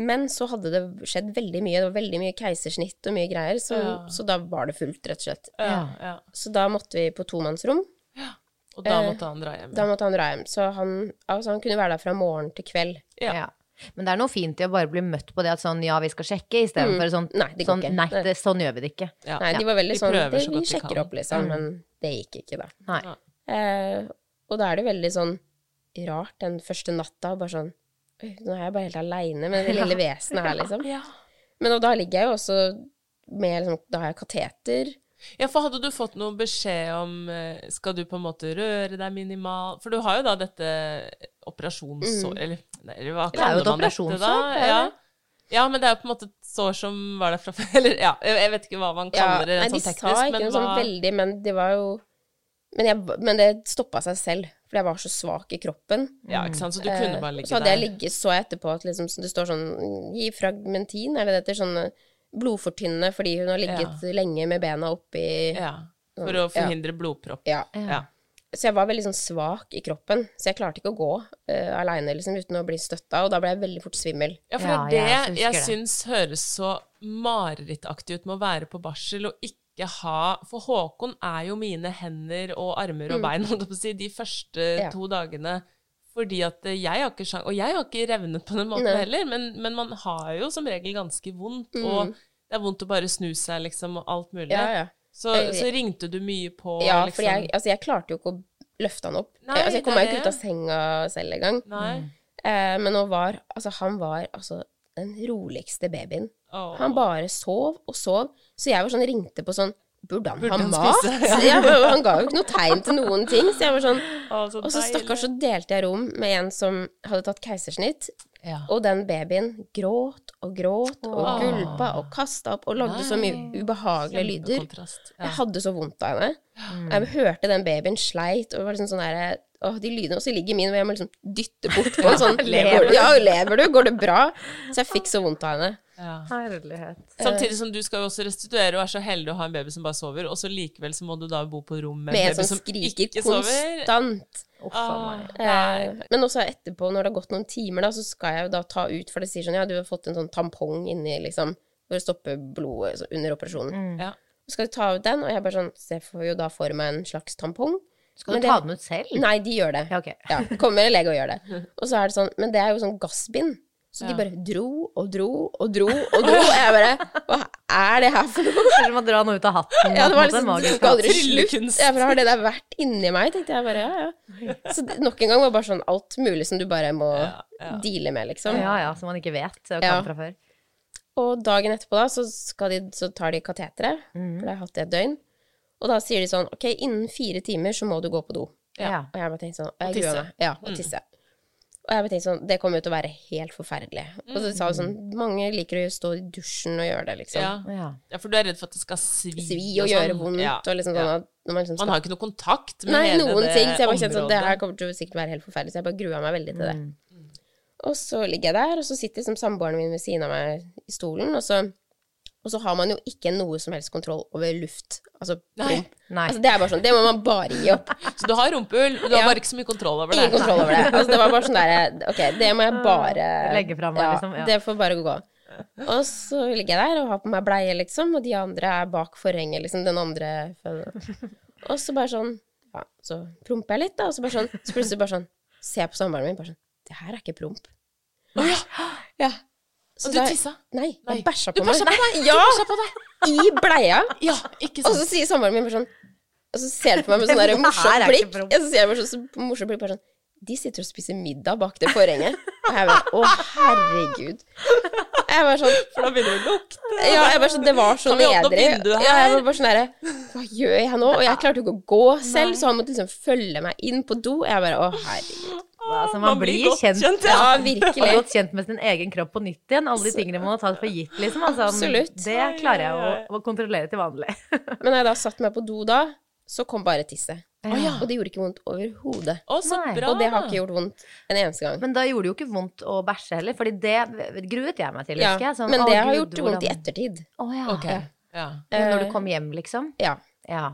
Men så hadde det skjedd veldig mye. Det var veldig mye keisersnitt og mye greier, så, Ja. så da var det fullt, rett og slett. Ja, ja. Så da måtte vi på tomannsrom. Og da Eh, måtte han dra hjem. Da måtte han dra hjem. Så han, altså han kunne være der fra morgen til kveld. Ja. Ja. Men det er noe fint i å bare bli møtt på det at sånn ja, vi skal sjekke, istedenfor sånn Nei, det går sånn, ikke. Nei, det, sånn gjør vi det ikke. Ja. Nei, de var veldig De sånn de det, så Vi de sjekker kan. opp, liksom, men det gikk ikke, da. Nei. Ja. Eh, og da er det veldig sånn rart den første natta, bare sånn «Oi, Nå er jeg bare helt aleine med det lille vesenet her, liksom. Ja. Men da ligger jeg jo også med liksom Da har jeg kateter. Ja, for hadde du fått noen beskjed om eh, Skal du på en måte røre deg minimalt For du har jo da dette operasjonssår Eller, eller hva kaller Det man dette da? Ja. ja, men det er jo på en måte et sår som var der fra før. Eller ja, jeg vet ikke hva man Ja, kaller det nei, sånn de teknisk, sa ikke noe sånn veldig, men det var jo Men, jeg, men det stoppa seg selv, for jeg var så svak i kroppen. Ja, ikke sant, så du kunne Eh, bare ligge der. så hadde jeg ligget, så jeg etterpå at liksom, det står sånn Gi fragmentin, er det det heter? Sånn eh, blodfortynnende fordi hun har ligget lenge med bena oppi Ja, for å Ja. forhindre blodpropp. Ja. Ja. Så jeg var veldig sånn svak i kroppen, så jeg klarte ikke å gå uh, aleine liksom, uten å bli støtta, og da ble jeg veldig fort svimmel. Ja, for Ja, det er jeg det husker jeg syns høres så marerittaktig ut med å være på barsel og ikke ha For Håkon er jo mine hender og armer og bein, på å si, de første Mm. Ja. to dagene. Fordi at eh, jeg har ikke sjans Og jeg har ikke revnet på den måten Nei. heller, men, men man har jo som regel ganske vondt, og det er vondt å bare snu seg, liksom, og alt mulig. Mm. Ja, ja. Så, så ringte du mye på Ja, liksom for jeg, altså, jeg klarte jo ikke å løfte han opp. Nei, altså, jeg kom meg ikke ut av senga selv engang. Nei. Eh, men nå var Altså, han var altså den roligste babyen. Oh. Han bare sov og sov. Så jeg var sånn, ringte på sånn Burde han Burde ha han mat? spise? Jeg, var- han ga jo ikke noe tegn til noen ting. Så jeg var sånn Å, så Og så stakkars så delte jeg rom med en som hadde tatt keisersnitt. Ja. Og den babyen gråt og gråt og Åh. gulpa og kasta opp og lagde så mye ubehagelige lyder. Ja. Jeg hadde så vondt av henne. Mm. Jeg hørte den babyen sleit, og var liksom sånn derre Åh, de lydene. Og så ligger min, og jeg må liksom dytte bort på en sånn Lever Ja, lever du? Går det bra? Så jeg fikk så vondt av henne. Ja. Herlighet. Samtidig som du skal jo også restituere og er så heldig å ha en baby som bare sover, og så likevel så må du da bo på rom med, Med en baby som som skriker ikke sover. konstant. Oh, Ah. Eh, men også etterpå, når det har gått noen timer, da, så skal jeg jo da ta ut, for det sier sånn ja, du har fått en sånn tampong inni, liksom, for å stoppe blodet så, under operasjonen. Ja. Så skal du ta ut den, og jeg bare sånn Så jeg får jo da for meg en slags tampong. Skal Men du det- ta den ut selv? Nei, de gjør det. Ja, okay. Ja, kommer en lege og gjør det. Og så er det sånn, men det er jo sånn gassbind. Så de bare dro og dro og dro og dro. Og jeg bare Hva er det her for noe? Selv om man drar noe ut av hatten. Ja, det var liksom Det skal aldri slutt. Ja, har det der vært inni meg, tenkte jeg bare ja, ja. Så det, nok en gang var det bare sånn alt mulig som du bare må Ja, ja. deale med, liksom. Ja, ja, som man ikke vet og kan Ja. fra før. Og dagen etterpå da, så, skal de, så tar de kateteret, Mm. for det har jeg hatt det et døgn. Og da sier de sånn, ok, innen fire timer så må du gå på do. Ja. Og jeg bare tenkte sånn, jeg gruer meg. Ja, og tisse. Og jeg tenkte sånn, det kommer jo til å være helt forferdelig. Og så sa hun sånn, mange liker å stå i dusjen og gjøre det, liksom. Ja. Ja. ja, for du er redd for at det skal svi, Svi og sånn. gjøre vondt, Ja. og liksom sånn at når man liksom Man har jo ikke noe kontakt med Nei, hele noen det ting, så jeg bare kjente sånn, det her kommer til å sikkert være helt forferdelig, så jeg bare grua meg veldig til det. Mm. Og så ligger jeg der, og så sitter liksom samboeren min ved siden av meg i stolen, og så, og så har man jo ikke noe som helst kontroll over luft. Altså, Nei. Nei. Altså, det er bare sånn, det må man bare gi opp. Så du har rumpehull, men du har Ja. bare ikke så mye kontroll over det. Ingen kontroll over det. Altså, det var bare sånn derre Ok, det må jeg bare Legge fra meg, liksom, ja. Det får bare gå. Og så ligger jeg der og har på meg bleie, liksom, og de andre er bak forhenget, liksom, den andre Og så bare sånn Ja, så promper jeg litt, da, og så bare sånn Så plutselig bare sånn Ser jeg på samboeren min, bare sånn Det her er ikke promp. Å ja. Ja. Og du tissa? Nei, jeg bæsja Du på meg. på deg? Ja! Du bæsja på deg? I bleia. Ja, ikke Og så sier samboeren min bare sånn Og så ser du på meg med sånn morsomt blikk. Og så ser jeg bare sånn, morsomt blikk bare sånn De sitter og spiser middag bak det forhenget. Og jeg bare Å, herregud. Jeg var sånn For da begynner det å lukte. Ja, jeg bare sånn Det var så nedrig. Ja, jeg var bare sånn herre Hva gjør jeg nå? Og jeg klarte jo ikke å gå selv, så han måtte liksom følge meg inn på do. Jeg bare Å, herregud. Altså, man, blir godt kjent, kjent, Ja, ja. virkelig. Godt kjent med sin egen kropp på nytt igjen. Alle de tingene man har tatt for gitt, liksom. Altså, Absolutt. Det klarer jeg å, å kontrollere til vanlig. Men når jeg da satte meg på do da, så kom bare tisset. Ja. Og det gjorde ikke vondt overhodet. Og det har ikke gjort vondt en eneste gang. Men da gjorde det jo ikke vondt å bæsje heller, Fordi det gruet jeg meg til, Ja, husker jeg. Sånn, men det har gjort vondt i ettertid. Å ja. Okay. Ja. Når du Eh, kom hjem, liksom? Ja. Ja.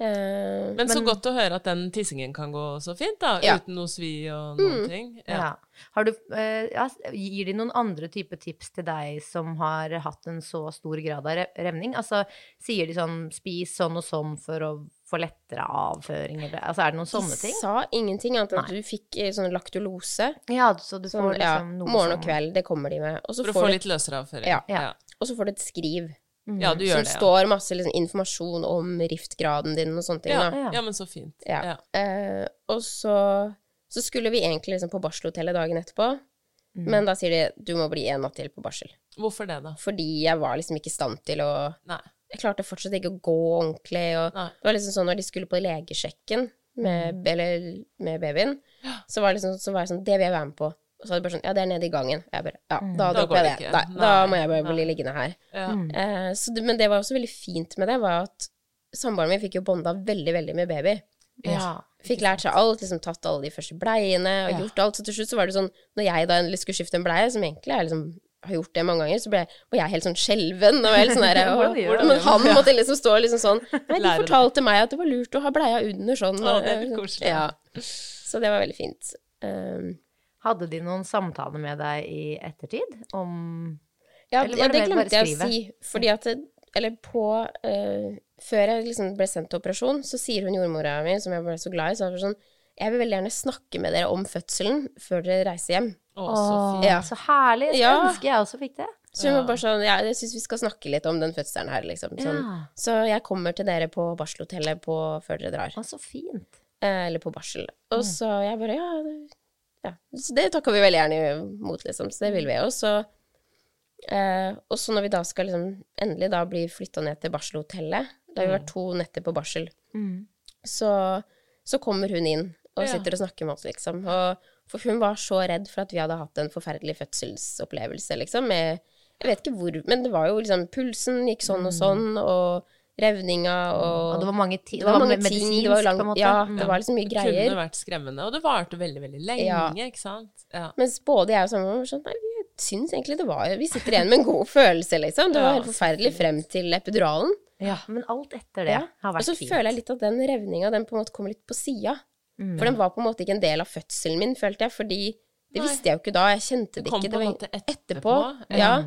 Eh, Men så godt å høre at den tissingen kan gå så fint, da. Ja. Uten noe svi og noen Mm. ting. ja. Ja. Har du, uh, gir de noen andre type tips til deg som har hatt en så stor grad av re- revning? Altså, sier de sånn 'spis sånn og sånn for å få lettere avføring', eller altså, er det noen sånne ting? de sa ingenting annet enn at Nei. du fikk eh, sånn laktulose. Ja, så du Sånn, får ja, liksom noe morgen og kveld, det kommer de med. Og så For å får, få du, litt løsere avføring. Ja. Ja. og så får du et skriv Ja, du gjør som det. Ja. står masse liksom, informasjon om riftgraden din og sånne ting. Ja. Ja. ja, men så fint. Ja. Eh, og så, så skulle vi egentlig liksom på barselhotellet dagen etterpå, Mm. men da sier de du må bli en natt til på barsel. Hvorfor det, da? Fordi jeg var liksom ikke i stand til å Nei. Jeg klarte fortsatt ikke å gå ordentlig. Og Nei. det var liksom sånn når de skulle på legesjekken med, eller, med babyen, så var, det liksom, så var jeg sånn Det vil jeg være med på. Og så var det bare sånn Ja, det er nede i gangen. Jeg bare Ja, da mm. dropper jeg det Nei. da må jeg bare Nei. bli liggende her. Ja. Eh, så det, men det var også veldig fint med det, var at samboeren min fikk jo bonda veldig, veldig med baby. Ja. Fikk lært seg alt, liksom tatt alle de første bleiene og Ja. gjort alt. Så til slutt så var det sånn, når jeg da endelig skulle skifte en bleie, som egentlig er liksom har gjort det mange ganger, så ble, var jeg helt sånn skjelven. Og helt sånn der, og, men han måtte liksom stå liksom sånn Nei, de fortalte meg at det var lurt å ha bleia under sånn. Å, og- det er litt koselig. Ja. Så det var veldig fint. Um, Hadde de noen samtaler med deg i ettertid om Ja, Eller ja var det det mer glemte bare jeg å si. Fordi at det, Eller på uh, Før jeg liksom ble sendt til operasjon, så sier hun jordmora mi, som jeg ble så glad i, så var sånn Jeg vil veldig gjerne snakke med dere om fødselen før dere reiser hjem. Å, så fint. Ja. så herlig. Så Ja. ønsker jeg også fikk det. Så hun var bare sånn Ja, jeg syns vi skal snakke litt om den fødselen her, liksom. Sånn. Ja. Så jeg kommer til dere på barselhotellet på, før dere drar. Å, så fint. Eh, eller på barsel. Og så jeg bare Ja, det, ja. Så det takker vi veldig gjerne imot, liksom. Så det vil vi. Og så eh, Og så når vi da skal liksom endelig da bli flytta ned til barselhotellet Da har vi vært to netter på barsel. Så, så kommer hun inn og sitter og snakker med oss, liksom. Og, for hun var så redd for at vi hadde hatt en forferdelig fødselsopplevelse, liksom. Med, jeg vet ikke hvor Men det var jo liksom Pulsen gikk sånn og sånn, og revninga og Og det var mange, ti det var mange ting. Det var lang, på en måte. ja, Mm. det var liksom mye Det greier. kunne vært skremmende, og det varte veldig, veldig lenge, Ja. ikke sant? Ja. Mens både jeg og samboeren var sånn Nei, vi syns egentlig det var Vi sitter igjen med en god følelse, liksom. Det var Ja, helt forferdelig frem til epiduralen. Ja, men alt etter det Ja. har Og så fint. føler jeg litt at den revninga, den på en måte kom litt på sida. Mm. For den var på en måte ikke en del av fødselen min, følte jeg, fordi det Nei. visste jeg jo ikke da. Jeg kjente det, Det kom ikke. på Det en var måte etterpå. etterpå. Ja.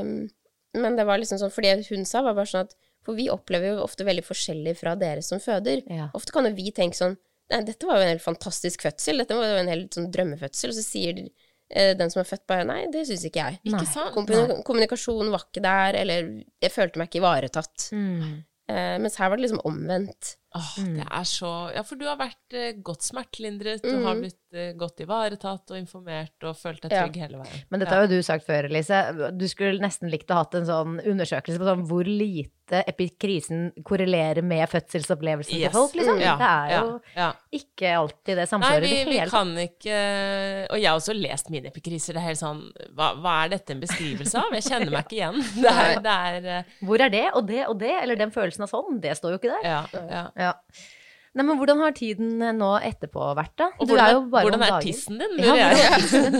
Um, men det var liksom sånn, for det hun sa, var bare sånn at For vi opplever jo ofte veldig forskjellig fra dere som føder. Ja. Ofte kan jo vi tenke sånn Nei, dette var jo en helt fantastisk fødsel. Dette var jo en helt sånn drømmefødsel. Og så sier eh, den som er født, bare Nei, det syns ikke jeg. Nei. Ikke sant? Kommuni kommunikasjonen var ikke der, eller jeg følte meg ikke ivaretatt. Mm. Eh, mens her var det liksom omvendt. Åh, Mm. det er så Ja, for du har vært eh, godt smertelindret, du Mm. har blitt eh, godt ivaretatt og informert og følt deg Ja. trygg hele veien. Men dette ja. har jo du sagt før, Elise. Du skulle nesten likt å ha hatt en sånn undersøkelse på sånn hvor lite epikrisen korrelerer med fødselsopplevelsen Yes. til folk, liksom. Ja, Det er jo ja, ja. ikke alltid det Nei, samsvarer vi, i det vi kan ikke Og jeg har også lest mine epikriser. Det er helt sånn hva, hva er dette en beskrivelse av? Jeg kjenner meg ikke igjen. Det er, det er eh, Hvor er det, og det, og det, eller den følelsen av sånn? Det står jo ikke der. Ja. Ja. Nei, men hvordan har tiden nå etterpå vært, da? Og Du hvordan, er jo bare hvordan er tissen din? Ja, hvordan er tissen?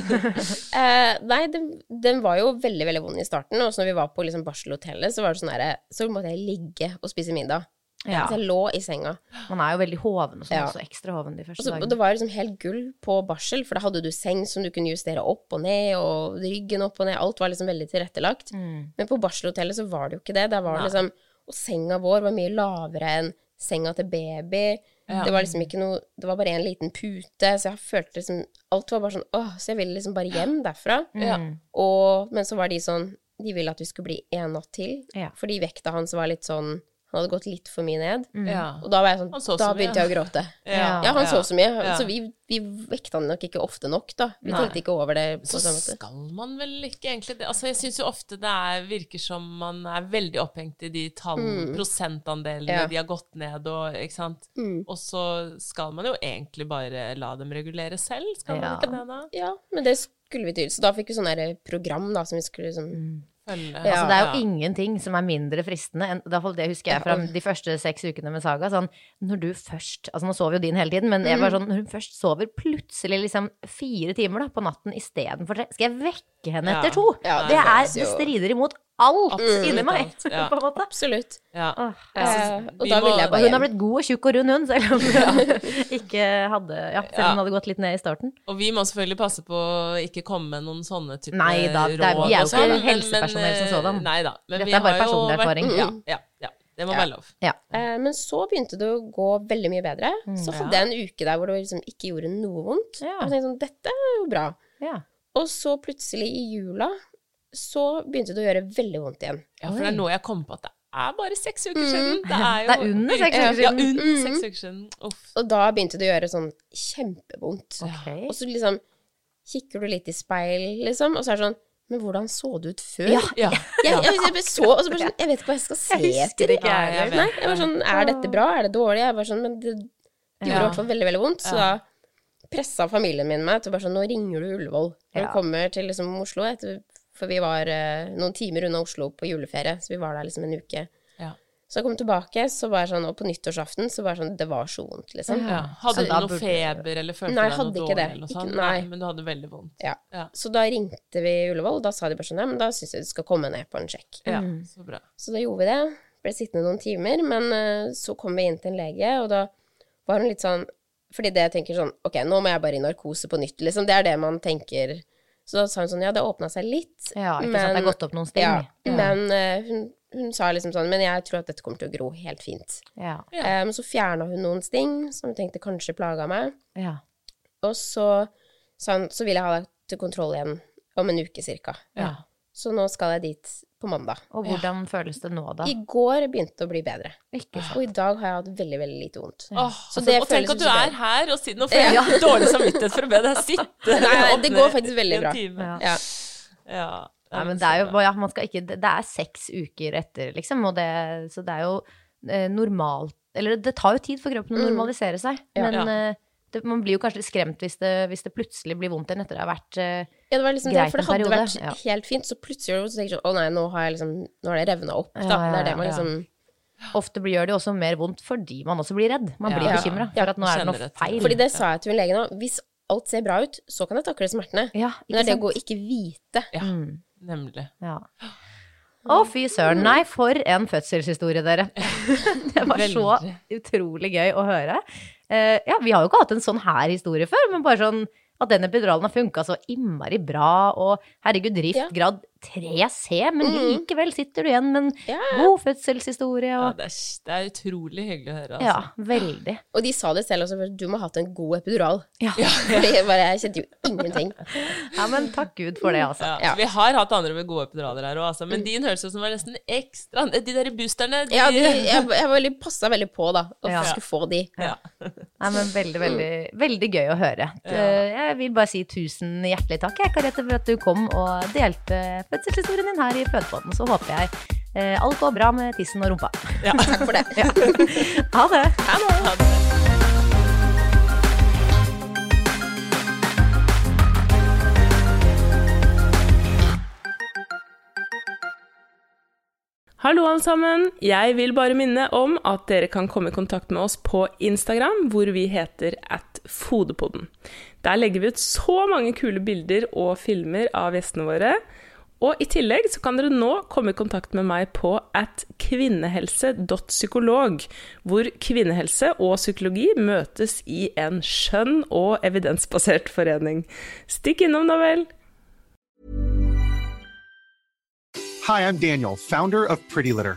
uh, nei, den, den var jo veldig, veldig vond i starten. Og så når vi var på liksom barselhotellet, så var det sånn der, Så måtte jeg ligge og spise middag. Ja. Så jeg lå i senga. Man er jo veldig hoven, og sånn Ja. også ekstra hoven de første dagene. og det var liksom helt gull på barsel, for da hadde du seng som du kunne justere opp og ned, og ryggen opp og ned. Alt var liksom veldig tilrettelagt. Mm. Men på barselhotellet så var det jo ikke det. Der var det liksom Og senga vår var mye lavere enn senga til baby. Ja. Det var liksom ikke noe Det var bare en liten pute, så jeg følte liksom Alt var bare sånn Åh, så jeg ville liksom bare hjem derfra. Ja. Og, men så var de sånn De ville at vi skulle bli en natt til, fordi vekta hans var litt sånn Han hadde gått litt for mye ned. Ja. Og da var jeg sånn så Da begynte jeg å gråte. Ja. Ja, han så så mye, Ja. så vi, vi vekta han nok ikke ofte nok, da. Vi Nei. tenkte ikke over det på Så skal man vel ikke egentlig det. Altså, jeg syns jo ofte det er, virker som man er veldig opphengt i de tall, Mm. prosentandelene Ja. de har gått ned og Ikke sant. Mm. Og så skal man jo egentlig bare la dem regulere selv, skal Ja. man ikke det da? Ja, men det skulle vi til. Så da fikk vi sånn program da, som vi skulle liksom Mm. Følge. Ja. Altså, det er jo ingenting som er mindre fristende enn Det husker jeg fra de første seks ukene med Saga. Sånn, når du først Altså, nå sover jo din hele tiden, men jeg Mm. var sånn, når hun først sover plutselig liksom fire timer da, på natten istedenfor tre, skal jeg vekke henne etter to? Ja, det, er, det strider imot alt Absolutt inni meg, alt, ja. på en måte. Absolutt. Ja. Åh, Eh, ja. og da må- ville jeg bare hun har blitt god og tjukk og rund, hun, selv om hun ikke hadde Ja, selv om hun hadde gått litt ned i starten. Og vi må selvfølgelig passe på å ikke komme med noen sånne type Nei da, råd. er- råd vi er jo sånn, ikke helsepersonell som sådan. eh, Nei da. Men Dette vi er bare har jo personlig vært- erfaring. Ja, Mm. ja, ja. Det må Ja. være lov. Ja. Eh, men så begynte det å gå veldig mye bedre. Så hadde jeg en uke der hvor det liksom ikke gjorde noe vondt. Ja. Og tenkte sånn, dette er jo bra. Ja. Og så plutselig i jula så begynte det å gjøre veldig vondt igjen. Ja, for det er nå jeg kom på at det er bare seks uker Mm. siden. Det er jo Det er under seks uker siden. Ja, under Mm. seks uker siden. Uff. Og da begynte det å gjøre sånn kjempevondt. Okay. Og så liksom kikker du litt i speil, liksom, og så er det sånn Men hvordan så det ut før? Ja. Ja. Jeg, jeg, jeg, så, og så bare sånn Jeg vet ikke hva jeg skal se Jeg etter. ikke, jeg Nei, jeg jeg var sånn Er dette bra? Er det dårlig? Jeg var sånn Men det gjorde i hvert fall veldig, veldig vondt. Så da pressa familien min meg til bare sånn Nå ringer du Ullevål. Når du kommer til liksom Oslo etter, For vi var eh, noen timer unna Oslo på juleferie, så vi var der liksom en uke. Ja. Så jeg kom tilbake, så var jeg sånn Og på nyttårsaften så var det sånn Det var så vondt, liksom. Ja. Hadde du da noe feber, eller følte Nei, deg noe dårlig? det. Eller noe Ikke- nei. nei. Men du hadde veldig vondt. Ja. Ja. Så da ringte vi Ullevål, da sa de bare sånn Ja, men da syns jeg du skal komme ned på en sjekk. Ja, Mm. så bra. Så da gjorde vi det. Ble sittende noen timer, men eh, så kom vi inn til en lege, og da var hun litt sånn Fordi det jeg tenker sånn Ok, nå må jeg bare i narkose på nytt, liksom. Det er det man tenker. Så da sa hun sånn Ja, det åpna seg litt. Ja, ikke sant, det har gått opp noen sting. Ja, Ja. men uh, hun, hun sa liksom sånn Men jeg tror at dette kommer til å gro helt fint. Ja. Eh, men så fjerna hun noen sting som hun tenkte kanskje plaga meg. ja. Og så sa hun Så vil jeg ha deg til kontroll igjen om en uke cirka. Ja. Så nå skal jeg dit på mandag. Og hvordan føles det nå, da? I går begynte det å bli bedre. Ikke sant. Og i dag har jeg hatt veldig, veldig lite vondt. Åh, Så altså, det og tenk at du er her og siden Nå får jeg Ja. dårlig samvittighet for å be deg sitte. Nei, det går faktisk veldig bra. Ja. Ja. Ja. Nei, men det er jo ja, man skal ikke, det er seks uker etter, liksom, og det, så det er jo eh, normalt Eller det tar jo tid for kroppen å Mm. normalisere seg, Ja. men Ja. eh, det, man blir jo kanskje skremt hvis det, hvis det plutselig blir vondt igjen etter det har vært uh, Ja, det var liksom Greit det, for det hadde vært ja. helt fint, så plutselig gjør det så tenker jeg sånn, å nei, nå har jeg liksom, nå har det revna opp, da. Ja, ja, det er det man ja. liksom Ofte blir- gjør det også mer vondt fordi man også blir redd. Man blir Ja. bekymra Ja. for at nå er det noe feil. Fordi det sa jeg til en legen òg, hvis alt ser bra ut, så kan jeg takle smertene. ja, Men det er det sant? å gå ikke vite. Ja, Mm. nemlig. Ja. Å, fy søren. Nei, for en fødselshistorie, dere. Det var så utrolig gøy å høre. Eh, ja, vi har jo ikke hatt en sånn her historie før, men bare sånn at den epiduralen har funka så innmari bra, og herregud, driftgrad 3C, men Mm. likevel sitter du igjen med en yeah. god fødselshistorie, Ja, det, er, det er utrolig hyggelig å høre. Altså. ja, veldig. Og de sa det selv også, for du må ha hatt en god epidural. Ja. Jeg bare, jeg kjente jo ingenting. ja, men takk Gud for det, altså. Ja, Ja. Vi har hatt andre med gode epiduraler her òg, altså. men din høres ut som var nesten ekstra De der boosterne de, Ja, de, jeg, jeg veldig, passa veldig på, da, at Ja. skulle få de. Ja. Nei, men veldig, veldig, veldig gøy å høre. Det- Jeg vil bare si tusen hjertelig takk, jeg, Karete, for at du kom og delte fødselshistorien din her i Fødepodden. Så håper jeg eh, alt går bra med tissen og rumpa. Ja, Takk for det. Ha det! Ha det. Hallo alle sammen! Jeg vil bare minne om at dere kan komme i kontakt med oss på Instagram, hvor vi heter at Fodepodden. Der legger vi ut så mange kule bilder og filmer av gjestene våre. Og i tillegg så kan dere nå komme i kontakt med meg på at kvinnehelse.psykolog, hvor kvinnehelse og psykologi møtes i en skjønn og evidensbasert forening. Stikk innom, da vel! Hi, I'm Daniel, founder of Pretty Litter.